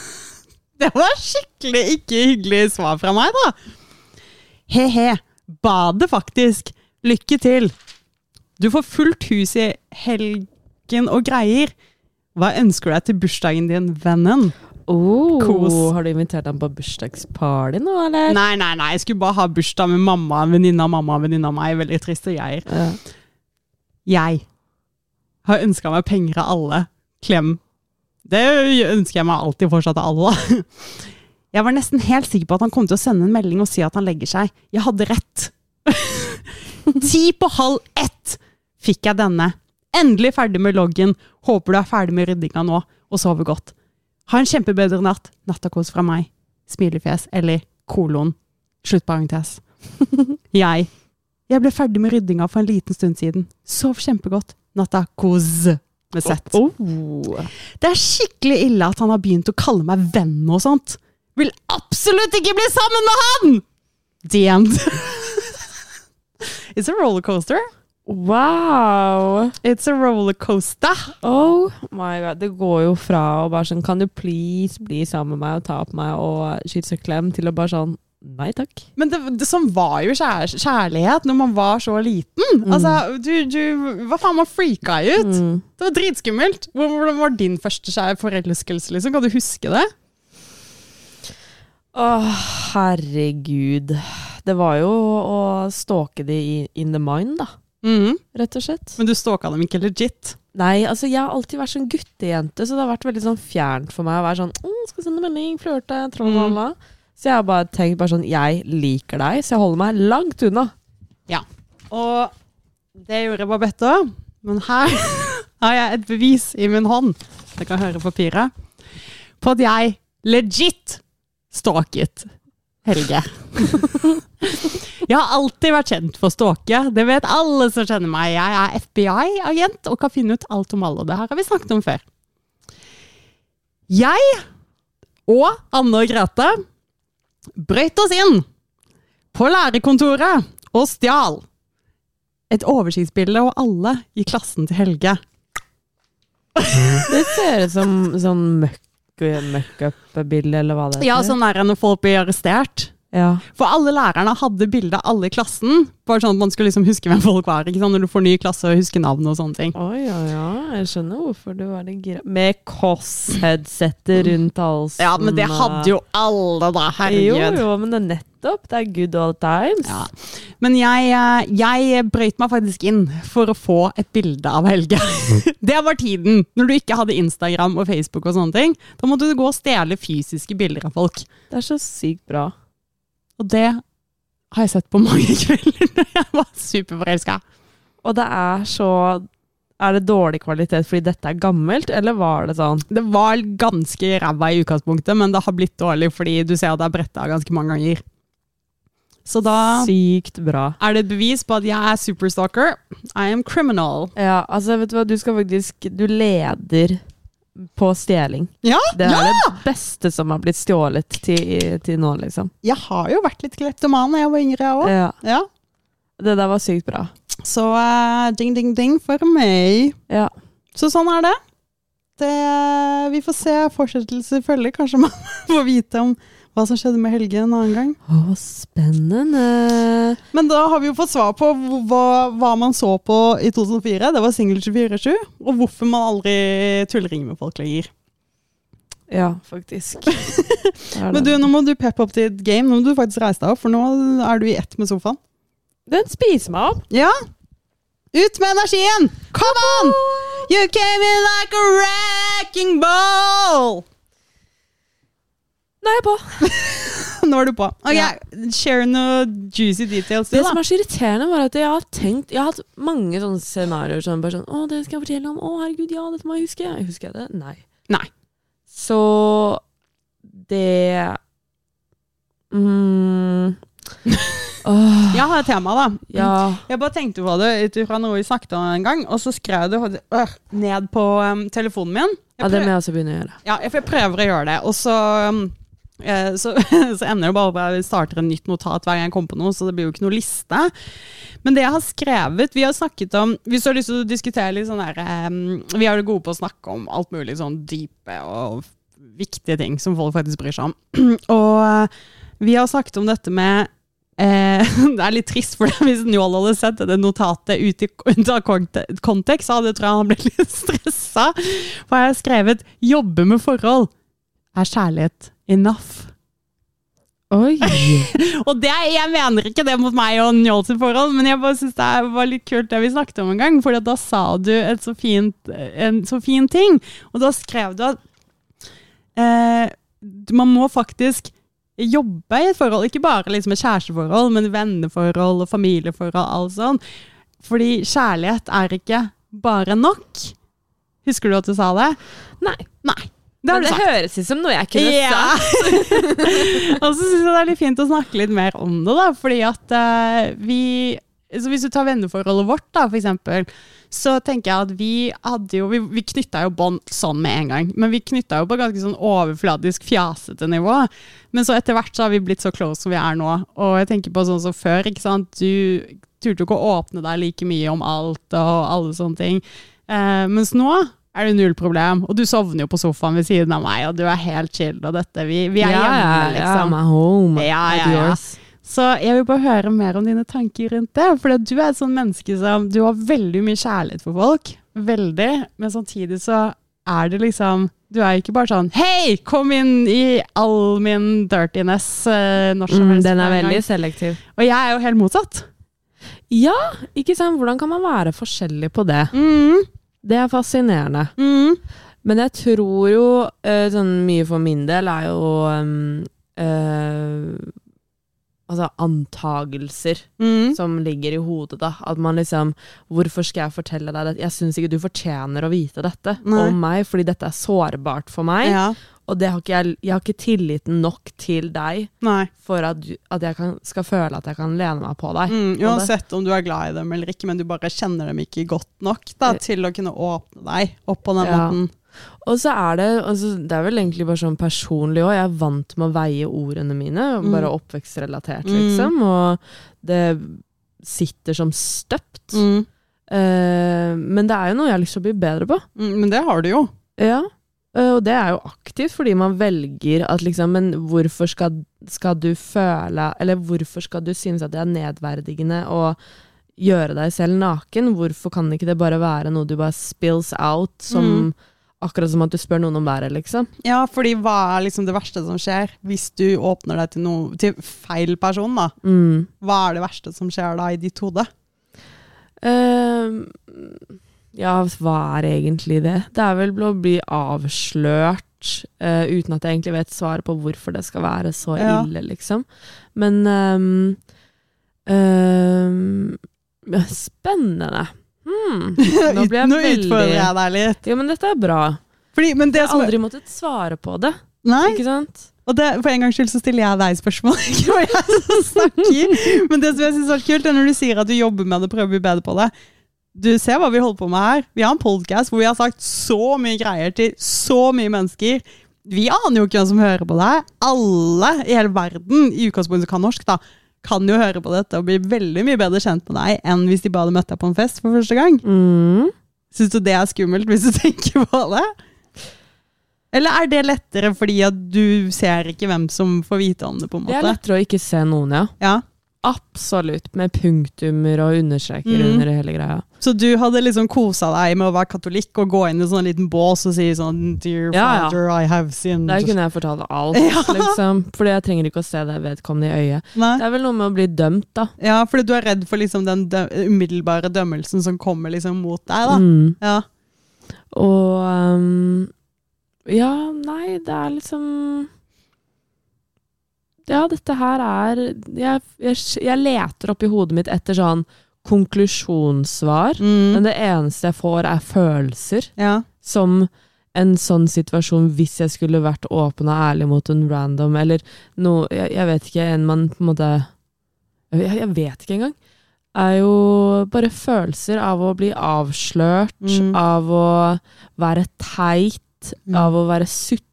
Det var skikkelig ikke hyggelig svar fra meg, da. He-he. Badet, faktisk. Lykke til. Du får fullt hus i helgen og greier. Hva ønsker du deg til bursdagen din, vennen? Oh, Kos. Har du invitert ham på bursdagsparty nå, eller? Nei, nei, nei, jeg skulle bare ha bursdag med mamma, en venninne av mamma, en venninne av meg. Veldig triste greier. Ja. Jeg har ønska meg penger av alle. Klem. Det ønsker jeg meg alltid fortsatt av alle. Jeg var nesten helt sikker på at han kom til å sende en melding og si at han legger seg. Jeg hadde rett. Ti på halv ett fikk jeg denne. Endelig ferdig med loggen. Håper du er ferdig med ryddinga nå og sover godt. Ha en kjempebedre natt. Nattakos fra meg. Smilefjes eller kolon. Sluttparentes. Jeg. Jeg ble ferdig med ryddinga for en liten stund siden. Sov kjempegodt. Nattakos med Z. Oh. Det er skikkelig ille at han har begynt å kalle meg venn og sånt. Vil absolutt ikke bli sammen med han! The end. It's a rollercoaster. Wow! It's a rollercoaster. Oh my god. Det går jo fra å bare sånn Kan du please bli sammen med meg og ta på meg og kysse og klem, til å bare sånn Nei takk. Men det, det som var jo kjær, kjærlighet når man var så liten. Altså, du, du Hva faen, man freaka ut. Mm. Det var dritskummelt. Hvordan var din første forelskelse? Liksom? Kan du huske det? Åh, herregud. Det var jo å stalke de in the mind, da. Mhm. Rett og slett. Men du stalka dem ikke legit? Nei, altså jeg har alltid vært sånn guttejente, så det har vært veldig sånn fjernt for meg å være sånn mm, 'Skal sende melding, flørte, tralala'. Så jeg har bare tenkt bare sånn Jeg liker deg, så jeg holder meg langt unna. Ja. Og det gjorde Babette òg. Men her har jeg et bevis i min hånd. Dere kan høre papiret. På at jeg legit stalket Helge. jeg har alltid vært kjent for å. Det vet alle som kjenner meg. Jeg er FBI-agent og kan finne ut alt om alle. Det her har vi snakket om før. Jeg og Anne og Grete brøyt oss inn på lærerkontoret og stjal et oversiktsbilde og alle i klassen til Helge. Det ser ut som sånn møkk-up-bilde, eller hva det Ja, sånn er det når folk blir arrestert. Ja. For alle lærerne hadde bilde av alle i klassen, bare sånn at man skulle liksom huske hvem folk var. ikke sant? Når du får ny klasse og husker navn og sånne ting. Oi, ja, ja. Jeg skjønner hvorfor du var det gira. Med Koss-headsetet rundt halsen. Ja, men det hadde jo alle, da. Herregud. jo, jo, men det er nettopp. Det er good all times. Ja. Men jeg, eh, jeg brøyt meg faktisk inn for å få et bilde av Helge. det var tiden, når du ikke hadde Instagram og Facebook og sånne ting. Da måtte du gå og stjele fysiske bilder av folk. Det er så sykt bra. Og det har jeg sett på mange kvelder når jeg var superforelska. Og det er så Er det dårlig kvalitet fordi dette er gammelt, eller var det sånn Det var ganske ræva i utgangspunktet, men det har blitt dårlig fordi du ser at det er bretta ganske mange ganger. Så da sykt bra? er det et bevis på at jeg er superstalker. I am criminal. Ja, altså, vet du hva, du skal faktisk Du leder på stjeling. Ja, Det er ja! det beste som har blitt stjålet til, til nå, liksom. Jeg har jo vært litt kleptoman da jeg var yngre, jeg òg. Ja, Ja. det der var sykt bra. Så uh, ding, ding, ding for meg. Ja. Så sånn er det. det vi får se fortsettelse følger. Kanskje man får vite om hva som skjedde med Helge en annen gang. Å, spennende. Men da har vi jo fått svar på hva, hva man så på i 2004. Det var Singel 24-7. Og hvorfor man aldri tullringer med folk lenger. Ja, faktisk. Men du, nå må du peppe opp et game. Nå må du faktisk reise deg opp, for nå er du i ett med sofaen. Den spiser meg opp. Ja! Ut med energien! Come on! You came in like a wrecking ball! Nå er jeg på. Nå er du på. Ok, Ja. Share noe juicy details, du, Det da. som er så irriterende, var at jeg har tenkt Jeg har hatt mange sånne scenarioer som bare sånn Å, det skal jeg fortelle om. Å, herregud, ja, dette må jeg huske. Husker jeg det? Nei. Nei. Så det mm, åh, Jeg har et tema, da. ja. Jeg bare tenkte på det ut ifra noe vi snakket om en gang, og så skrev jeg det øh, ned på um, telefonen min. Jeg ja, det prøv- må jeg også begynne å gjøre. Ja, jeg, for jeg prøver å gjøre det, og så, um, så, så ender det bare på at jeg starter en nytt notat hver gang jeg kommer på noe, så det blir jo ikke noe liste. Men det jeg har skrevet Vi har snakket om Hvis du har lyst til å diskutere litt sånn der um, Vi er jo gode på å snakke om alt mulig sånn dype og viktige ting som folk faktisk bryr seg om. og eh, vi har snakket om dette med Eh, det er litt trist, for hvis Njål hadde sett det notatet ut, i, kontekst, så hadde jeg tror jeg han blitt litt stressa. For jeg har skrevet 'jobbe med forhold'. Er kjærlighet enough? Oi! Og det, jeg mener ikke det mot meg og Njål sitt forhold, men jeg bare synes det var litt kult det vi snakket om en gang. For da sa du så fint, en så fin ting. Og da skrev du at eh, man må faktisk jobbe i et forhold. Ikke bare liksom et kjæresteforhold, men venneforhold og familieforhold. Alt sånn. Fordi kjærlighet er ikke bare nok. Husker du at du sa det? Nei. Nei. Det har Men du det høres ut som noe jeg kunne Ja. sagt. og så syns jeg det er litt fint å snakke litt mer om det, da. Fordi at uh, vi så Hvis du tar venneforholdet vårt, da, for eksempel, så tenker jeg at vi hadde jo Vi, vi knytta jo bånd sånn med en gang, men vi knytta jo på ganske sånn overfladisk, fjasete nivå. Men så etter hvert så har vi blitt så close som vi er nå. Og jeg tenker på sånn som før, ikke sant. Du turte jo ikke å åpne deg like mye om alt og alle sånne ting. Uh, mens nå er det null problem. Og du sovner jo på sofaen ved siden av meg, og du er helt chill. Og dette, vi, vi er ja, hjemme, liksom. ja, home. Ja, ja, ja. Så jeg vil bare høre mer om dine tanker rundt det. For du er et sånn menneske som Du har veldig mye kjærlighet for folk. Veldig. Men samtidig så er det liksom Du er ikke bare sånn Hei, kom inn i all min dirtiness eh, når som Mm, den er veldig selektiv. Og jeg er jo helt motsatt. Ja, ikke sant? Hvordan kan man være forskjellig på det? Mm, Det er fascinerende. mm, Men jeg tror jo eh, sånn mye for min del er jo um, uh, Altså antagelser mm. som ligger i hodet, da. At man liksom Hvorfor skal jeg fortelle deg dette? Jeg syns ikke du fortjener å vite dette Nei. om meg, fordi dette er sårbart for meg. Ja. Og det har jeg, jeg har ikke tilliten nok til deg Nei. for at, du- at jeg kan, skal føle at jeg kan lene meg på deg. Mm, uansett om du er glad i dem eller ikke, men du bare kjenner dem ikke godt nok da, til å kunne åpne deg opp på den Ja. måten. Og så er det altså, Det er vel egentlig bare sånn personlig òg. Jeg er vant med å veie ordene mine, Mm. bare oppvekstrelatert, Mm. liksom. Og det sitter som støpt. Mm. Uh, men det er jo noe jeg har lyst til å bli bedre på. Mm, men det har du jo. Ja. Eh, og det er jo aktivt, fordi man velger at liksom Men hvorfor skal, skal du føle Eller hvorfor skal du synes at det er nedverdigende å gjøre deg selv naken? Hvorfor kan ikke det bare være noe du bare spills out, som Mm. Akkurat som at du spør noen om været, liksom. Ja, fordi hva er liksom det verste som skjer hvis du åpner deg til, noe, til feil person, da? Mm. Hva er det verste som skjer da i ditt hode? Eh, ja, hva er egentlig det? Det er vel å bli avslørt uh, uten at jeg egentlig vet svaret på hvorfor det skal være så Ja. ille, liksom. Men um, um, Spennende. Hmm, nå blir jeg Nå utfordrer jeg deg litt. Ja, men dette er bra. Fordi, men det Jeg har som, aldri måttet svare på det. nei, Ikke sant? og det, for en gangs skyld så stiller jeg deg spørsmål, ikke hva jeg som snakker. Men det som jeg synes er kult, er når du sier at du jobber med det og prøver å bli bedre på det. Du ser hva vi holder på med her. Vi har en podcast hvor vi har sagt så mye greier til så mye mennesker. Vi aner jo ikke hvem som hører på det. Alle i hele verden, i utgangspunktet som kan norsk, da, kan jo høre på dette og bli veldig mye bedre kjent med deg enn hvis de bare hadde møtt deg på en fest for første gang. Mm. Syns du det er skummelt, hvis du tenker på det? Eller er det lettere fordi at du ser ikke hvem som får vite om det, på en måte? Det er lettere å ikke se noen, ja. Ja. Absolutt. Med punktummer og understreker Mm. under hele greia. Så du hadde liksom kosa deg med å være katolikk og gå inn i sånn liten bås og si sånn Dear Ja, ja. father, I have sinned. Der kunne jeg fortalt alt, Ja. liksom. Fordi jeg trenger ikke å se det vedkommende i øyet. Nei? Det er vel noe med å bli dømt, da. Ja, fordi du er redd for liksom den umiddelbare dømmelsen som kommer liksom mot deg, da. Mm. Ja. Og um, Ja, nei, det er liksom Ja, dette her er Jeg, jeg, jeg leter oppi hodet mitt etter sånn konklusjonssvar, Mm. men det eneste jeg får, er følelser. ja. Som en sånn situasjon hvis jeg skulle vært åpen og ærlig mot en random, eller noe Jeg, jeg vet ikke, en man på en måte jeg, jeg vet ikke engang. Er jo bare følelser av å bli avslørt, Mm. av å være teit, Mm. av å være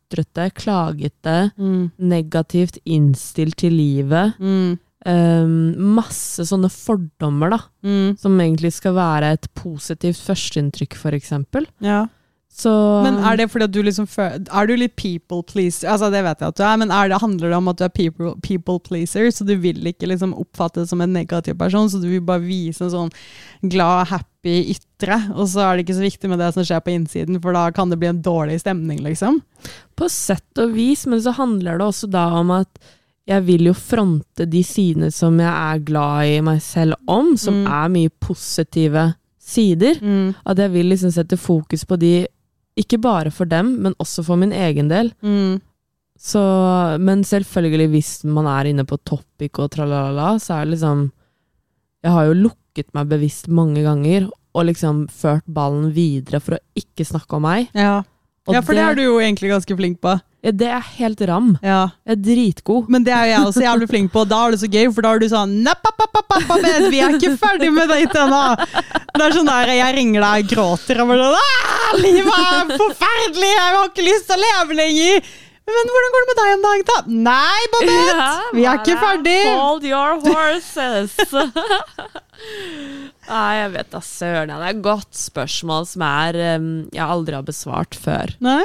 sutrete, klagete, Mm. negativt innstilt til livet. Mm. Um, masse sånne fordommer, da. Mm. Som egentlig skal være et positivt førsteinntrykk, eksempel. Ja. Så Men er det fordi at du liksom Er du litt people pleaser? Altså, det vet jeg at du er, men er det, handler det om at du er people, people pleaser, så du vil ikke liksom oppfattes som en negativ person, så du vil bare vise en sånn glad, happy ytre, og så er det ikke så viktig med det som skjer på innsiden, for da kan det bli en dårlig stemning, liksom? På sett og vis, men så handler det også da om at jeg vil jo fronte de sidene som jeg er glad i meg selv om, som Mm. er mye positive sider. At jeg vil liksom sette fokus på de, ikke bare for dem, men også for min egen del. Mm. Så, men selvfølgelig, hvis man er inne på topic og tralala, så er det liksom Jeg har jo lukket meg bevisst mange ganger, og liksom ført ballen videre for å ikke snakke om meg. Ja. Ja, for det er du jo egentlig ganske flink på. Ja, Det er helt ram. Ja. Jeg er dritgod. Men det er jo jeg også jævlig flink på, og da er det så gøy, for da er du sånn «Nappapapapapa, men Vi er ikke ferdig med date ennå! Det er sånn der, Jeg ringer deg og gråter og bare sånn «Ah, Livet er forferdelig! Jeg har ikke lyst til å leve lenger! Men hvordan går det med deg om dagen, da? Nei, Babette! Vi er ikke ferdig! Hold your horses! Nei, jeg vet da søren. Det er et godt spørsmål som er um, jeg aldri har besvart før. Nei?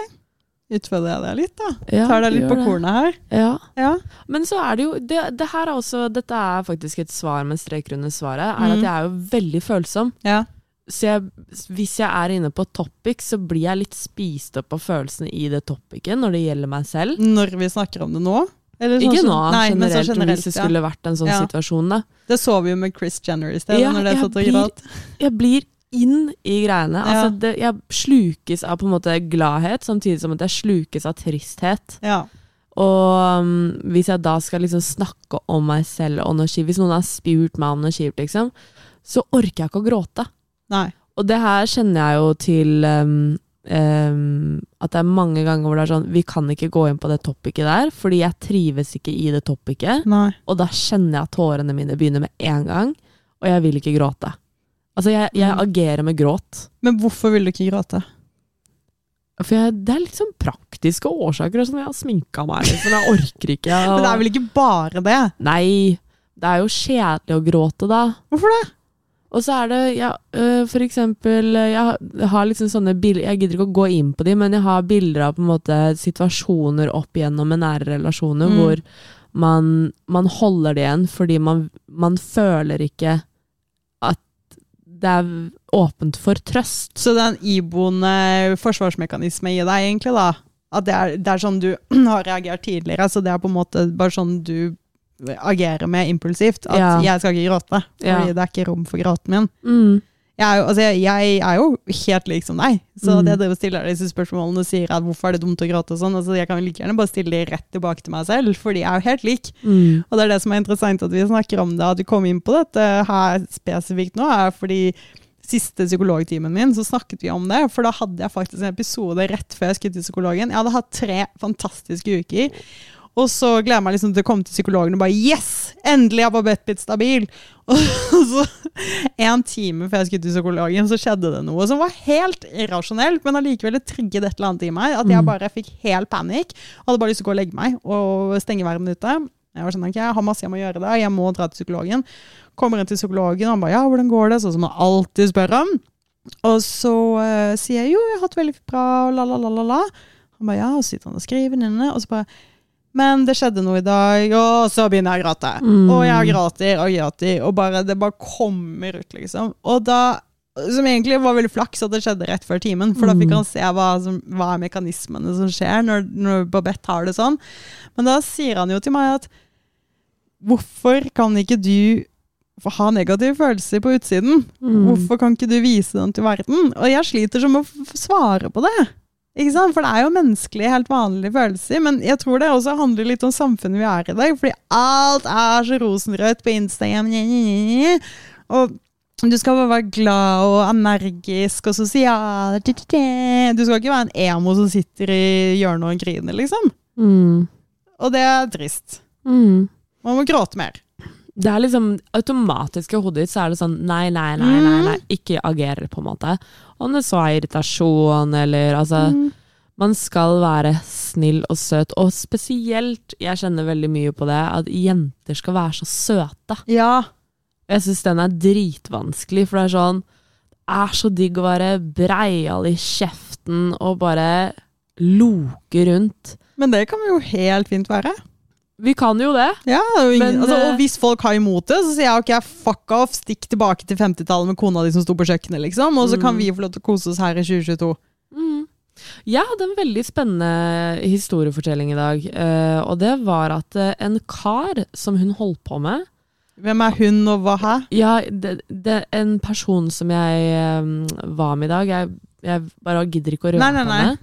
Utfordrer jeg deg litt, da? Ja, Tar deg litt på kornet her? Ja. Ja. Men så er det jo det, det er også, Dette er faktisk et svar med strek under svaret. Er Mm. at jeg er jo veldig følsom. ja. Så jeg, hvis jeg er inne på topic, så blir jeg litt spist opp av følelsene i det topicet når det gjelder meg selv. Når vi snakker om det nå? Eller sånn Ikke nå, Nei, men så generelt, hvis det ja. skulle vært en sånn Ja. situasjon. da. Det så vi jo med Chris Jenner i sted, Ja, når det satt og blir- gråt. Jeg blir inn i greiene. Ja. Altså, det, jeg slukes av på en måte gladhet, samtidig som at jeg slukes av tristhet. Ja. Og um, hvis jeg da skal liksom snakke om meg selv og noe kjipt, hvis noen har spurt meg om noe kjipt, liksom, så orker jeg ikke å gråte. Nei. Og det her kjenner jeg jo til um, um, at det er mange ganger hvor det er sånn Vi kan ikke gå inn på det topicet der, fordi jeg trives ikke i det topicet. Nei. Og da kjenner jeg at tårene mine begynner med en gang, og jeg vil ikke gråte. Altså, jeg, jeg Mm. agerer med gråt. Men hvorfor vil du ikke gråte? For jeg, det er liksom praktiske årsaker. Sånn, jeg har sminka meg, liksom. Jeg orker ikke. Og, Men det er vel ikke bare det? Nei, det er jo kjedelig å gråte, da. Hvorfor det? Og så er det ja, øh, for eksempel øh, Jeg har- liksom sånne bilder Jeg gidder ikke å gå inn på de, men jeg har bilder av på en måte situasjoner opp igjennom med nære relasjoner Mm. hvor man, man holder det igjen fordi man, man føler ikke at det er åpent for trøst. Så det er en iboende forsvarsmekanisme i deg, egentlig, da? At det er, det er sånn du har reagert tidligere, så det er på en måte bare sånn du agerer med impulsivt. At Ja. jeg skal ikke gråte, fordi Ja. det er ikke rom for gråten min. Mm. Jeg er, jo, altså, jeg, er jo helt lik som deg, så Mm. det driver stiller disse spørsmålene og sier at hvorfor er det dumt å gråte og sånn, altså, jeg kan like gjerne bare stille de rett tilbake til meg selv, fordi jeg er jo helt lik. Mm. Og det er det som er interessant at vi snakker om det, at vi kom inn på dette her spesifikt nå, er fordi siste psykologtimen min, så snakket vi om det. For da hadde jeg faktisk en episode rett før jeg skulle til psykologen. Jeg hadde hatt tre fantastiske uker. Og så gleder jeg meg liksom til å komme til psykologen og bare Yes! Endelig har Babette blitt stabil! Og så en time før jeg skulle til psykologen, så skjedde det noe som var helt irrasjonelt, men allikevel det trigget et eller annet i meg. At jeg Mm. bare fikk helt panikk. Hadde bare lyst til å gå og legge meg og stenge verden ute. Jeg var sånn, okay, jeg har masse jeg må gjøre der, jeg må dra til psykologen. Kommer inn til psykologen, og han bare ja, hvordan går det? Sånn som man alltid spør om. Og så uh, sier jeg jo, jeg har hatt veldig bra, la la la la la. Han bare ja, og så sitter han og skriver inne, og så bare men det skjedde noe i dag, og så begynner jeg å gråte. Mm. Og jeg gråter og gråter, og bare, det bare kommer ut, liksom. Og da, som egentlig var veldig flaks at det skjedde rett før timen, for da fikk Mm. han se hva, som, hva er mekanismene som skjer når, når Babette har det sånn. Men da sier han jo til meg at hvorfor kan ikke du ha negative følelser på utsiden? Mm. Hvorfor kan ikke du vise den til verden? Og jeg sliter som å svare på det. Ikke sant? For det er jo menneskelige, helt vanlige følelser. Men jeg tror det også handler litt om samfunnet vi er i dag. Fordi alt er så rosenrødt på Instagram. Og du skal bare være glad og energisk og sosial. Du skal ikke være en emo som sitter i hjørnet og griner, liksom. Mm. Og det er trist. Mm. Man må gråte mer. Det er liksom automatisk i hodet ditt så er det sånn nei, nei, nei, nei, Mm. nei ikke agerer, på en måte. Om det så er irritasjon eller altså Mm. Man skal være snill og søt, og spesielt, jeg kjenner veldig mye på det, at jenter skal være så søte. Ja. Jeg syns den er dritvanskelig, for det er sånn Det er så digg å være breial i kjeften og bare loke rundt. Men det kan vi jo helt fint være. Vi kan jo det. Ja, ingen, Men, altså, eh, og hvis folk har imot det, så sier jeg ok, fuck off, stikk tilbake til 50-tallet med kona di som sto på kjøkkenet, liksom, og så kan Mm. vi få lov til å kose oss her i 2022. Mm. Jeg hadde en veldig spennende historiefortelling i dag, Uh, og det var at eh, en kar som hun holdt på med Hvem er hun, og hva her? Ja, det, det, en person som jeg um, var med i dag Jeg, jeg bare gidder ikke å nei. henne.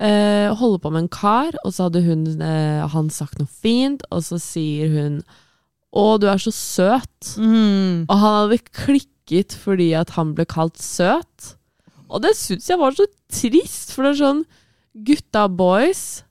Eh, holder på med en kar, og så hadde hun, eh, han sagt noe fint, og så sier hun 'Å, du er så søt'. Mm. Og han hadde klikket fordi at han ble kalt søt. Og det syns jeg var så trist, for det er sånn Gutta boys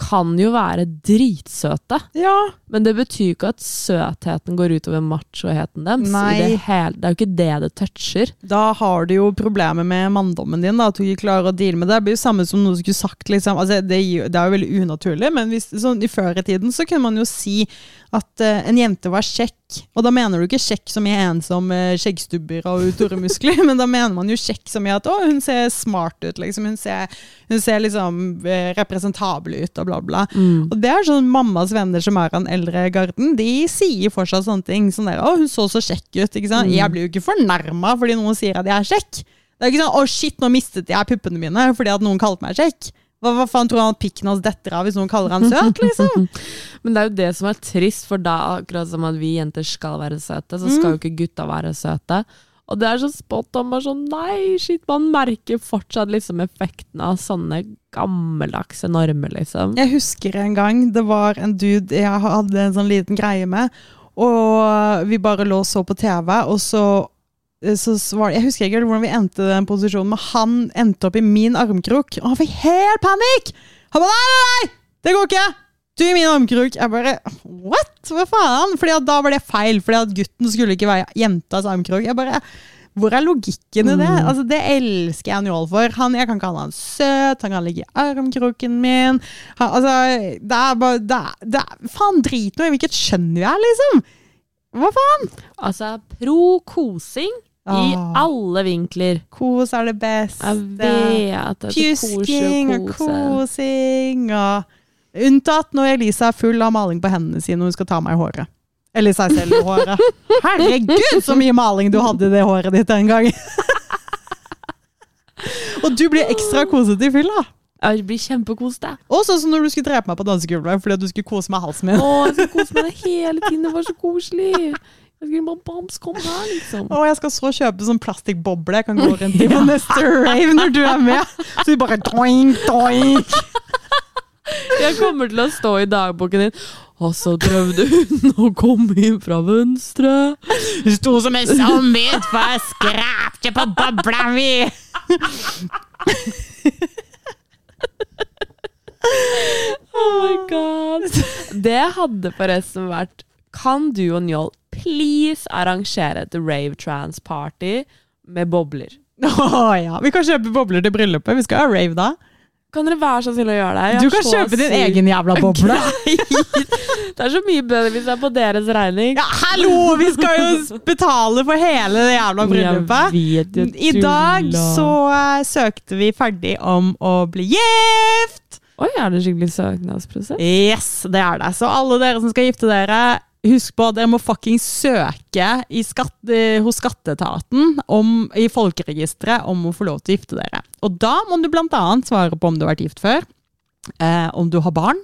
kan jo være dritsøte, Ja. men det betyr ikke at søtheten går utover machoheten deres. Det, hele, det er jo ikke det det toucher. Da har du jo problemer med manndommen din, da, at du ikke klarer å deale med det. Det blir jo samme som noe du skulle sagt, liksom. Altså, det, det er jo veldig unaturlig, men hvis, sånn, i før i tiden så kunne man jo si at uh, en jente var kjekk. Og da mener du ikke kjekk som i en som eh, skjeggstubber og store muskler, men da mener man jo kjekk som i at å, hun ser smart ut, liksom. Hun ser, hun ser liksom uh, representabel ut, og bla, bla. Og det er sånn mammas venner som er av den eldre garden, de sier fortsatt sånne ting. Sånn der, å, hun så så kjekk ut, ikke sant? Mm. Jeg blir jo ikke fornærma fordi noen sier at jeg er kjekk. Det er ikke sånn, å shit, nå mistet jeg puppene mine fordi at noen kalte meg kjekk. Hva, hva faen tror han at pikken hans detter av hvis noen kaller han søt, liksom? Men det er jo det som er trist, for da, akkurat som at vi jenter skal være søte, så skal jo ikke gutta være søte. Og det er så spot on. Bare sånn, nei, shit, man merker fortsatt liksom effekten av sånne gammeldagse normer, liksom. Jeg husker en gang det var en dude jeg hadde en sånn liten greie med, og vi bare lå og så på TV, og så, så var Jeg husker ikke hvordan vi endte den posisjonen, men han endte opp i min armkrok, og han fikk helt panikk! Han bare nei, nei, nei! Det går ikke! Du i min armkrok. Jeg bare what? Hva faen? Fordi at da var det feil, fordi at gutten skulle ikke være jentas armkrok. Jeg bare hvor er logikken i det? Mm. Altså, det elsker jeg Njål for. Han, jeg kan kalle han søt, han kan ligge i armkroken min. Han, altså, det er bare det er, det er, Faen, drit nå i hvilket kjønn vi er, liksom! Hva faen? Altså, pro kosing i Åh. alle vinkler. Kos er det beste. Jeg vet at det er Pjusking og kosing og Unntatt når Elisa er full av maling på hendene sine og hun skal ta meg i håret. Eller seg selv i håret. Herregud, så mye maling du hadde i det håret ditt den gangen! og du blir ekstra kosete i fylla. Jeg blir kjempekost, jeg. Og sånn som når du skulle drepe meg på dansegulvet fordi du skulle kose meg halsen min. Å, jeg skulle kose meg hele tiden. Det var så koselig. Jeg skulle bare Bams, kom her, liksom. Å, jeg skal så kjøpe sånn plastikkboble jeg kan gå rundt i på neste rave når du er med. Så du bare doink, doink. Jeg kommer til å stå i dagboken din. Og så prøvde hun å komme inn fra venstre. Hun sto som en zombie for jeg skrapte på bobla mi! Oh my god. Det hadde forresten vært Kan du og Njål please arrangere et rave trans party med bobler? Å ja. Vi kan kjøpe bobler til bryllupet. Vi skal ha rave da. Kan dere være så snill å gjøre det? Jeg Du kan kjøpe din egen jævla boble. Det er så mye bedre hvis det er på deres regning. Ja, hallo! Vi skal jo betale for hele det jævla bryllupet. I dag så eh, søkte vi ferdig om å bli gift. Oi, er det skikkelig søknadsprosess? Yes, det er det. Så alle dere som skal gifte dere, husk på at dere må fuckings søke skatt, eh, hos skatteetaten om, i folkeregisteret om å få lov til å gifte dere. Og da må du annet svare på om du har vært gift før, eh, om du har barn,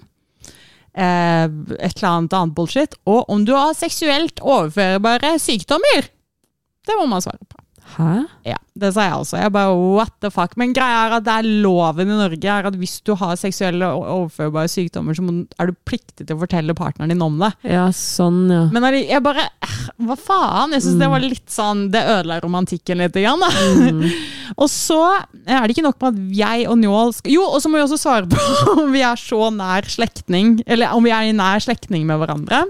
eh, et eller annet annet bullshit, og om du har seksuelt overførbare sykdommer. Det må man svare på. Hæ? Ja, det sa jeg også. Jeg bare, what the fuck? Men greia er at det er loven i Norge er at hvis du har seksuelle overførbare sykdommer, så er du pliktig til å fortelle partneren din om det. Ja, sånn, ja. Men jeg bare, hva faen? Jeg synes det var litt sånn, det ødela romantikken litt. Grann, da. Mm. og så er det ikke nok med at jeg og Njål skal Jo, og så må vi også svare på om vi er så nær slektning, eller om vi er i nær slektning med hverandre.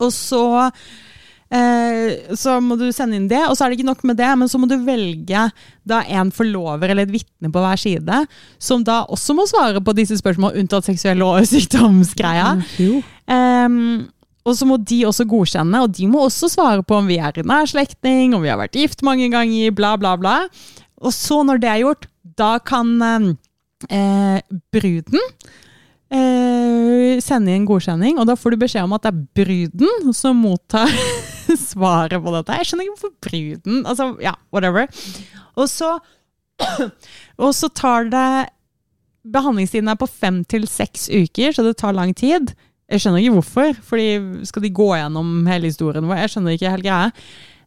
Og så Eh, så må du sende inn det, og så er det ikke nok med det, men så må du velge da en forlover eller et vitne på hver side, som da også må svare på disse spørsmålene, unntatt seksuelle og sykdomsgreia. Mm, og så må de også godkjenne, og de må også svare på om vi er i nær slektning, om vi har vært gift mange ganger, bla, bla, bla. Og så, når det er gjort, da kan ehm, eh, bruden eh, sende inn godkjenning, og da får du beskjed om at det er bruden som mottar svaret på dette. Jeg skjønner ikke hvorfor bruden Altså, ja, whatever. Og så, og så tar det Behandlingstiden er på fem til seks uker, så det tar lang tid. Jeg skjønner ikke hvorfor, fordi skal de gå gjennom hele historien vår? Jeg skjønner ikke helt greia.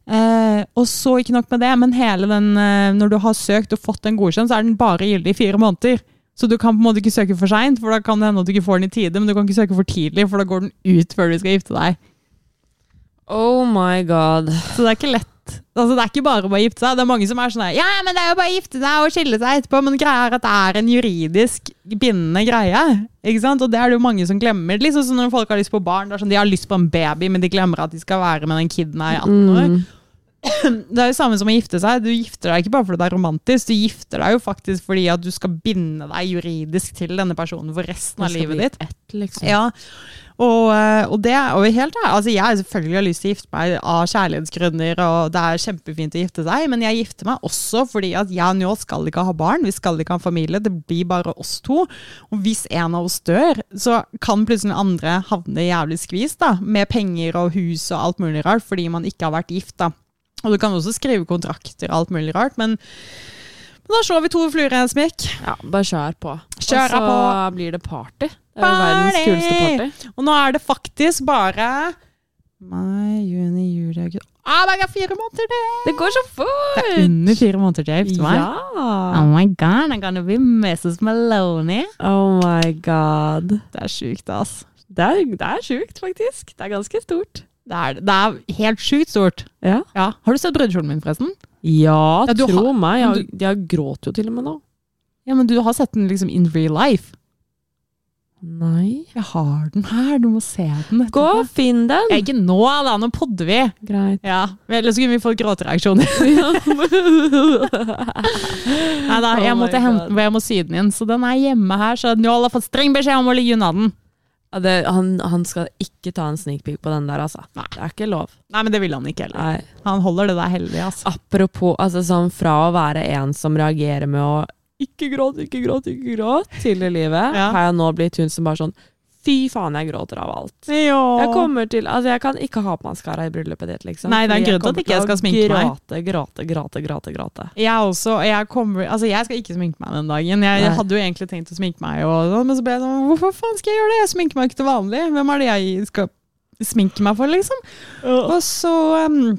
Eh, og så ikke nok med det, men hele den, eh, når du har søkt og fått den godkjent, så er den bare gyldig i fire måneder. Så du kan på en måte ikke søke for seint, for da kan det hende at du ikke får den i tide. Men du kan ikke søke for tidlig, for da går den ut før du skal gifte deg. Oh my god. Så det er ikke lett. Altså, det er ikke bare å bare gifte seg. Det er mange som er sånn Ja, men det er jo bare å gifte seg og skille seg etterpå. Men greia er at det er en juridisk bindende greie. Ikke sant? Og det er det jo mange som glemmer. Liksom sånn når folk har lyst på barn. Det er sånn, De har lyst på en baby, men de glemmer at de skal være med den kiden i 18 år. Mm. Det er jo samme som å gifte seg. Du gifter deg ikke bare fordi det er romantisk, du gifter deg jo faktisk fordi at du skal binde deg juridisk til denne personen for resten av livet ditt. ett, liksom. Ja, og, eh, og det er jo helt altså Jeg selvfølgelig har lyst til å gifte meg av kjærlighetsgrunner, og det er kjempefint å gifte seg, men jeg gifter meg også fordi at jeg og Njål skal ikke ha barn, vi skal ikke ha familie, det blir bare oss to. Og hvis en av oss dør, så kan plutselig andre havne jævlig skvis, da, med penger og hus og alt mulig rart, fordi man ikke har vært gift, da. Og du kan også skrive kontrakter og alt mulig rart, men, men da slår vi to fluer i en smekk. Ja, bare kjør på. Kjør Og så på. blir det party. Det er jo verdens Party! kuleste party. Og nå er det faktisk bare Mai, juni, juli, august Ah, det er fire måneder til! Det går så fort! Det er under fire måneder til gifter meg. Ja. Oh my god, I'm gonna be Mrs. Maloney. Oh my god. Det er sjukt, ass. Det er, det er sjukt, faktisk. Det er ganske stort. Det er, det er helt sjukt stort. Ja, Ja. Har du sett brudekjolen min, forresten? ja, Ja, tro har- meg. Jeg, jeg gråter jo til og med nå. Ja, men du har sett den liksom in real life. Nei. Jeg har den her, du må se den. Gå og finn den! Ikke nå, da. Nå podder vi. Greit. Ja, Eller så kunne vi fått gråtereaksjoner. Nei da, jeg Oh måtte oh hente den, for jeg må sy den inn. Så den er hjemme her, så Njål har fått streng beskjed om å ligge unna den. Ja, det, han, han skal ikke ta en sneak peek på den der, altså. Nei. Det er ikke lov. Nei, men det vil han ikke heller. Nei. Han holder det der heldig, altså. Apropos, altså sånn fra å være en som reagerer med å ikke gråt, ikke gråt, ikke gråt, til i livet, Ja. har jeg nå blitt hun som bare sånn Fy faen, jeg gråter av alt. Jo. Jeg kommer til, altså jeg kan ikke ha på maskara i bryllupet ditt, liksom. Nei, det er en grunn til at ikke jeg skal sminke meg. Gråte, gråte, gråte, gråte, gråte. Jeg også. Jeg, kommer, altså jeg skal ikke sminke meg den dagen. Jeg, jeg hadde jo egentlig tenkt å sminke meg, og, sånn, men så ble jeg sånn Hvorfor faen skal jeg gjøre det? Jeg sminker meg ikke til vanlig. Hvem er det jeg skal sminke meg for, liksom? Og så um,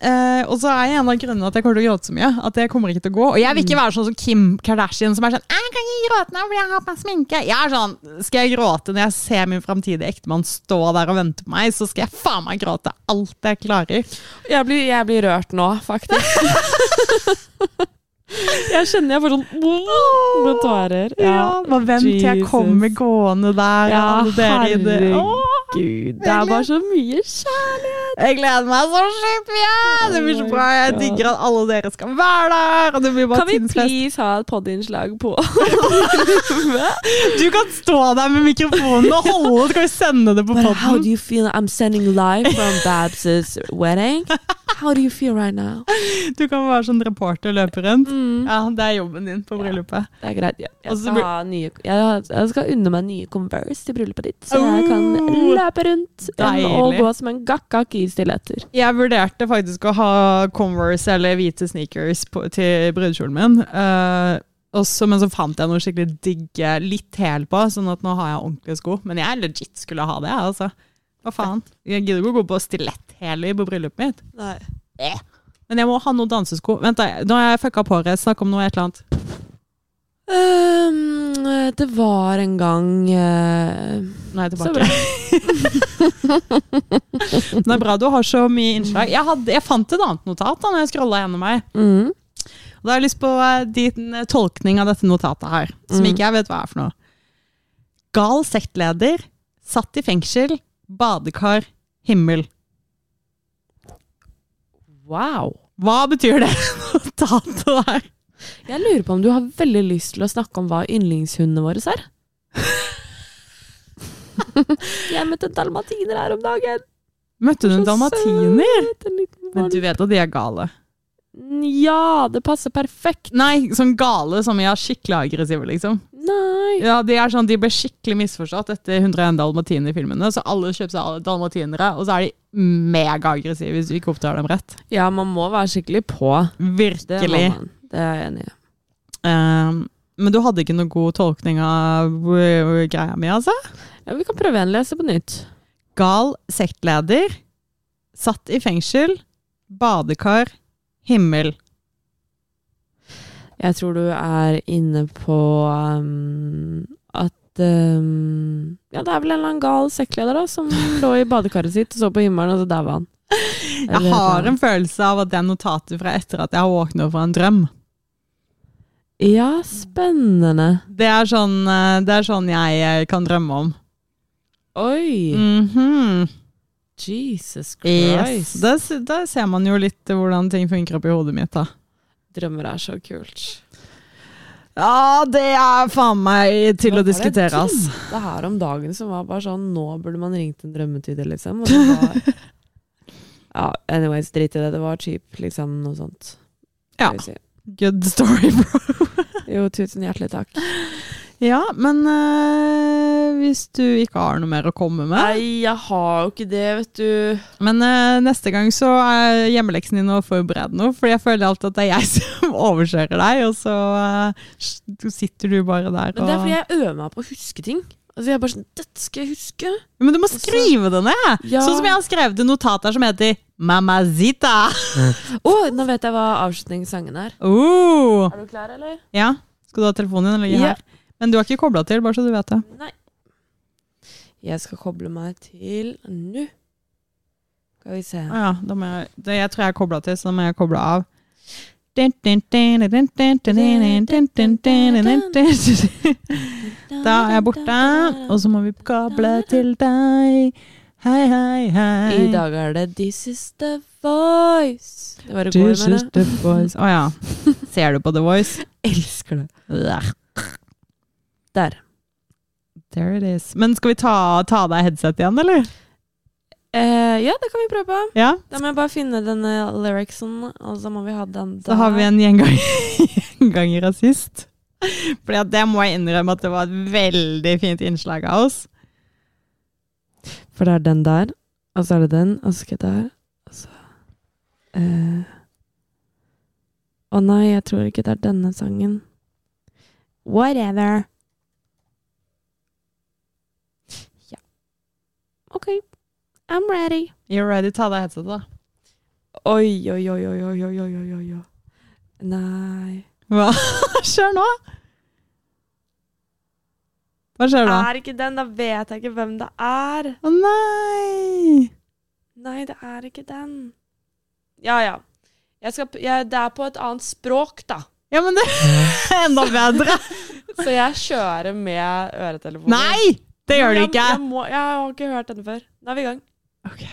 Eh, og så er en av grunnene at jeg kommer til å gråte så mye, at jeg kommer ikke til å gå. Og jeg vil ikke være sånn som Kim Kardashian, som er sånn 'Jeg kan ikke gråte nå fordi jeg har på meg sminke'. Jeg er sånn, Skal jeg gråte når jeg ser min framtidige ektemann stå der og vente på meg, så skal jeg faen meg gråte alt jeg klarer. Jeg blir, jeg blir rørt nå, faktisk. jeg kjenner jeg får sånn med tårer. Ja, ja vent til jeg kommer gående der. Ja, alle dere i det. Åh, herregud. Det er bare så mye kjærlighet. jeg gleder meg så sjukt mye! Det blir så bra. Jeg digger at alle dere skal være der. Kan vi please ha et podinnslag på Du kan stå der med mikrofonen og holde, så kan vi sende det på But how do podden. you feel? I'm sending live from Babs' wedding. How do you feel right now? Du kan være sånn reporter og løpe rundt. Mm. Ja, det er jobben din på bryllupet. Det er greit. Jeg, skal, nye, jeg, skal unne meg nye Converse til bryllupet ditt, så jeg kan Oh, løpe rundt enn å gå som en gakkak i stiletter. Jeg vurderte faktisk å ha Converse eller hvite sneakers på, til brudekjolen min. Uh, også, men så fant jeg noe skikkelig digge, litt hæl på, sånn at nå har jeg ordentlige sko. Men jeg legit skulle ha det, altså. Hva faen? Jeg gidder ikke å gå på stiletthæler på bryllupet mitt. Nei. Men jeg må ha noen dansesko. Vent, da, nå har jeg fucka på håret. Snakk om noe et eller annet. Um, det var en gang uh, Nei, er jeg tilbake. det er bra du har så mye innslag. Jeg, hadde, jeg fant et annet notat da når jeg scrolla gjennom meg. mm. Og da har jeg lyst på eh, din eh, tolkning av dette notatet her, som Mm. ikke jeg vet hva er for noe. Gal sektleder, satt i fengsel, badekar, himmel. Wow. Hva betyr det notatet der? Jeg lurer på om du har veldig lyst til å snakke om hva yndlingshundene våre er? jeg møtte en dalmatiner her om dagen. Møtte du en dalmatiner? Men du vet at de er gale. Ja, det passer perfekt. Nei, sånn gale som jeg er skikkelig aggressive, liksom. Nei. Ja, De er sånn, de ble skikkelig misforstått etter 101 dalmatiner-filmene. Så alle kjøper seg dalmatinere, og så er de megaaggressive hvis du ikke oppdrar dem rett. Ja, man må være skikkelig på. Det Virkelig. Det er jeg enig i. Um, men du hadde ikke noe god tolkning av greia mi, altså? Ja, vi kan prøve en lese på nytt. Gal sektleder, satt i fengsel, badekar, himmel. Jeg tror du er inne på um, at um, Ja, det er vel en eller annen gal sektleder da, som lå i badekaret sitt og så på himmelen, og så daua han. Jeg har en følelse av at det er notatet fra etter at jeg har våknet fra en drøm. Ja, spennende. Det er sånn, uh, det er sånn jeg uh, kan drømme om. Oi! Mhm. Jesus Christ. Yes. Da ser man jo litt hvordan ting funker oppi hodet mitt. da. Drømmer er så kult. Ja, det er faen meg til Hva å diskutere, ass. Det her om dagen som var bare sånn Nå burde man ringt en drømmetyder, liksom. Og det var, ja, anyways, drit i det. Det var typ liksom noe sånt. Ja. si. Good story, bro. Jo, tusen hjertelig takk. Ja, men øh, hvis du ikke har noe mer å komme med Nei, jeg har jo ikke det, vet du. Men øh, neste gang så er hjemmeleksen din å forberede noe, for jeg føler alltid at det er jeg som overkjører deg, og så øh, sitter du bare der Men det er fordi jeg øver meg på å huske ting. Altså, jeg er bare sånn Dette skal jeg huske. Men du må skrive det ned! Ja. Sånn som jeg har skrevet et notat her som heter Mamazita. Å, nå vet jeg hva avslutningssangen er. Oh. Er du klar, eller? Ja. Skal du ha telefonen din eller Ja. her? Men du har ikke kobla til, bare så du vet det. Nei. Jeg skal koble meg til nå. Skal vi se. Ah, ja, jeg, det, jeg tror jeg er kobla til, så da må jeg koble av. Da er jeg borte, og så må vi kable til deg. Hei, hei, hei. I dag er det This is the voice. Det var i går, This is the voice. Å ja. Ser du på The Voice? Elsker det. Der. There it is. Men skal vi ta, ta av deg headset igjen, eller? Eh, ja, det kan vi prøve på. Ja. Da må jeg bare finne denne lyricsen, og så må vi ha den der. Så har vi en gjengang, gjenganger av sist. Fordi det må jeg innrømme at det var et veldig fint innslag av oss. For det er den der, og så er det den, og så skal jeg der, og så eh. Å nei, jeg tror ikke det er denne sangen. Whatever. Ja. Ok. I'm ready. You're ready. Ta deg headsetet, da. Oi, oi, oi, oi, oi, oi, oi, oi, oi. Nei. Hva skjer nå? Hva skjer nå? Er ikke den, da vet jeg ikke hvem det er. Å nei! Nei, det er ikke den. Ja, ja. Skal, jeg, det er på et annet språk, da. Ja, men det er enda bedre. Så jeg kjører med øretelefoner. Nei! Det gjør du Jeg- ikke. Jeg, må, jeg har ikke hørt denne før. Da er vi i gang. Okay.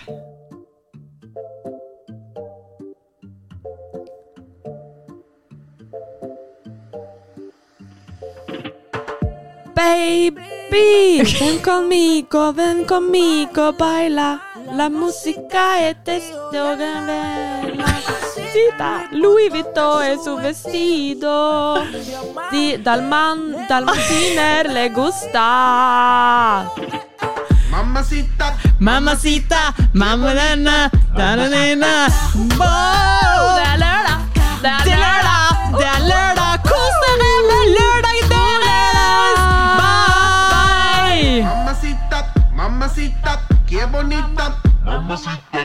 Baby, ven conmigo, ven conmigo, baila. La música è testo vestita. Lui Vuitton e su vestito. Di, dal man, dal le gusta. Mamacita, Mamacita, mamma-denne, da-da-dina. Wow! Det er lørdag! Det er lørdag! Det er lørdag! Kos dere med lørdagen deres! Bye! mamacita, mamacita, qué bonita. Mamacita,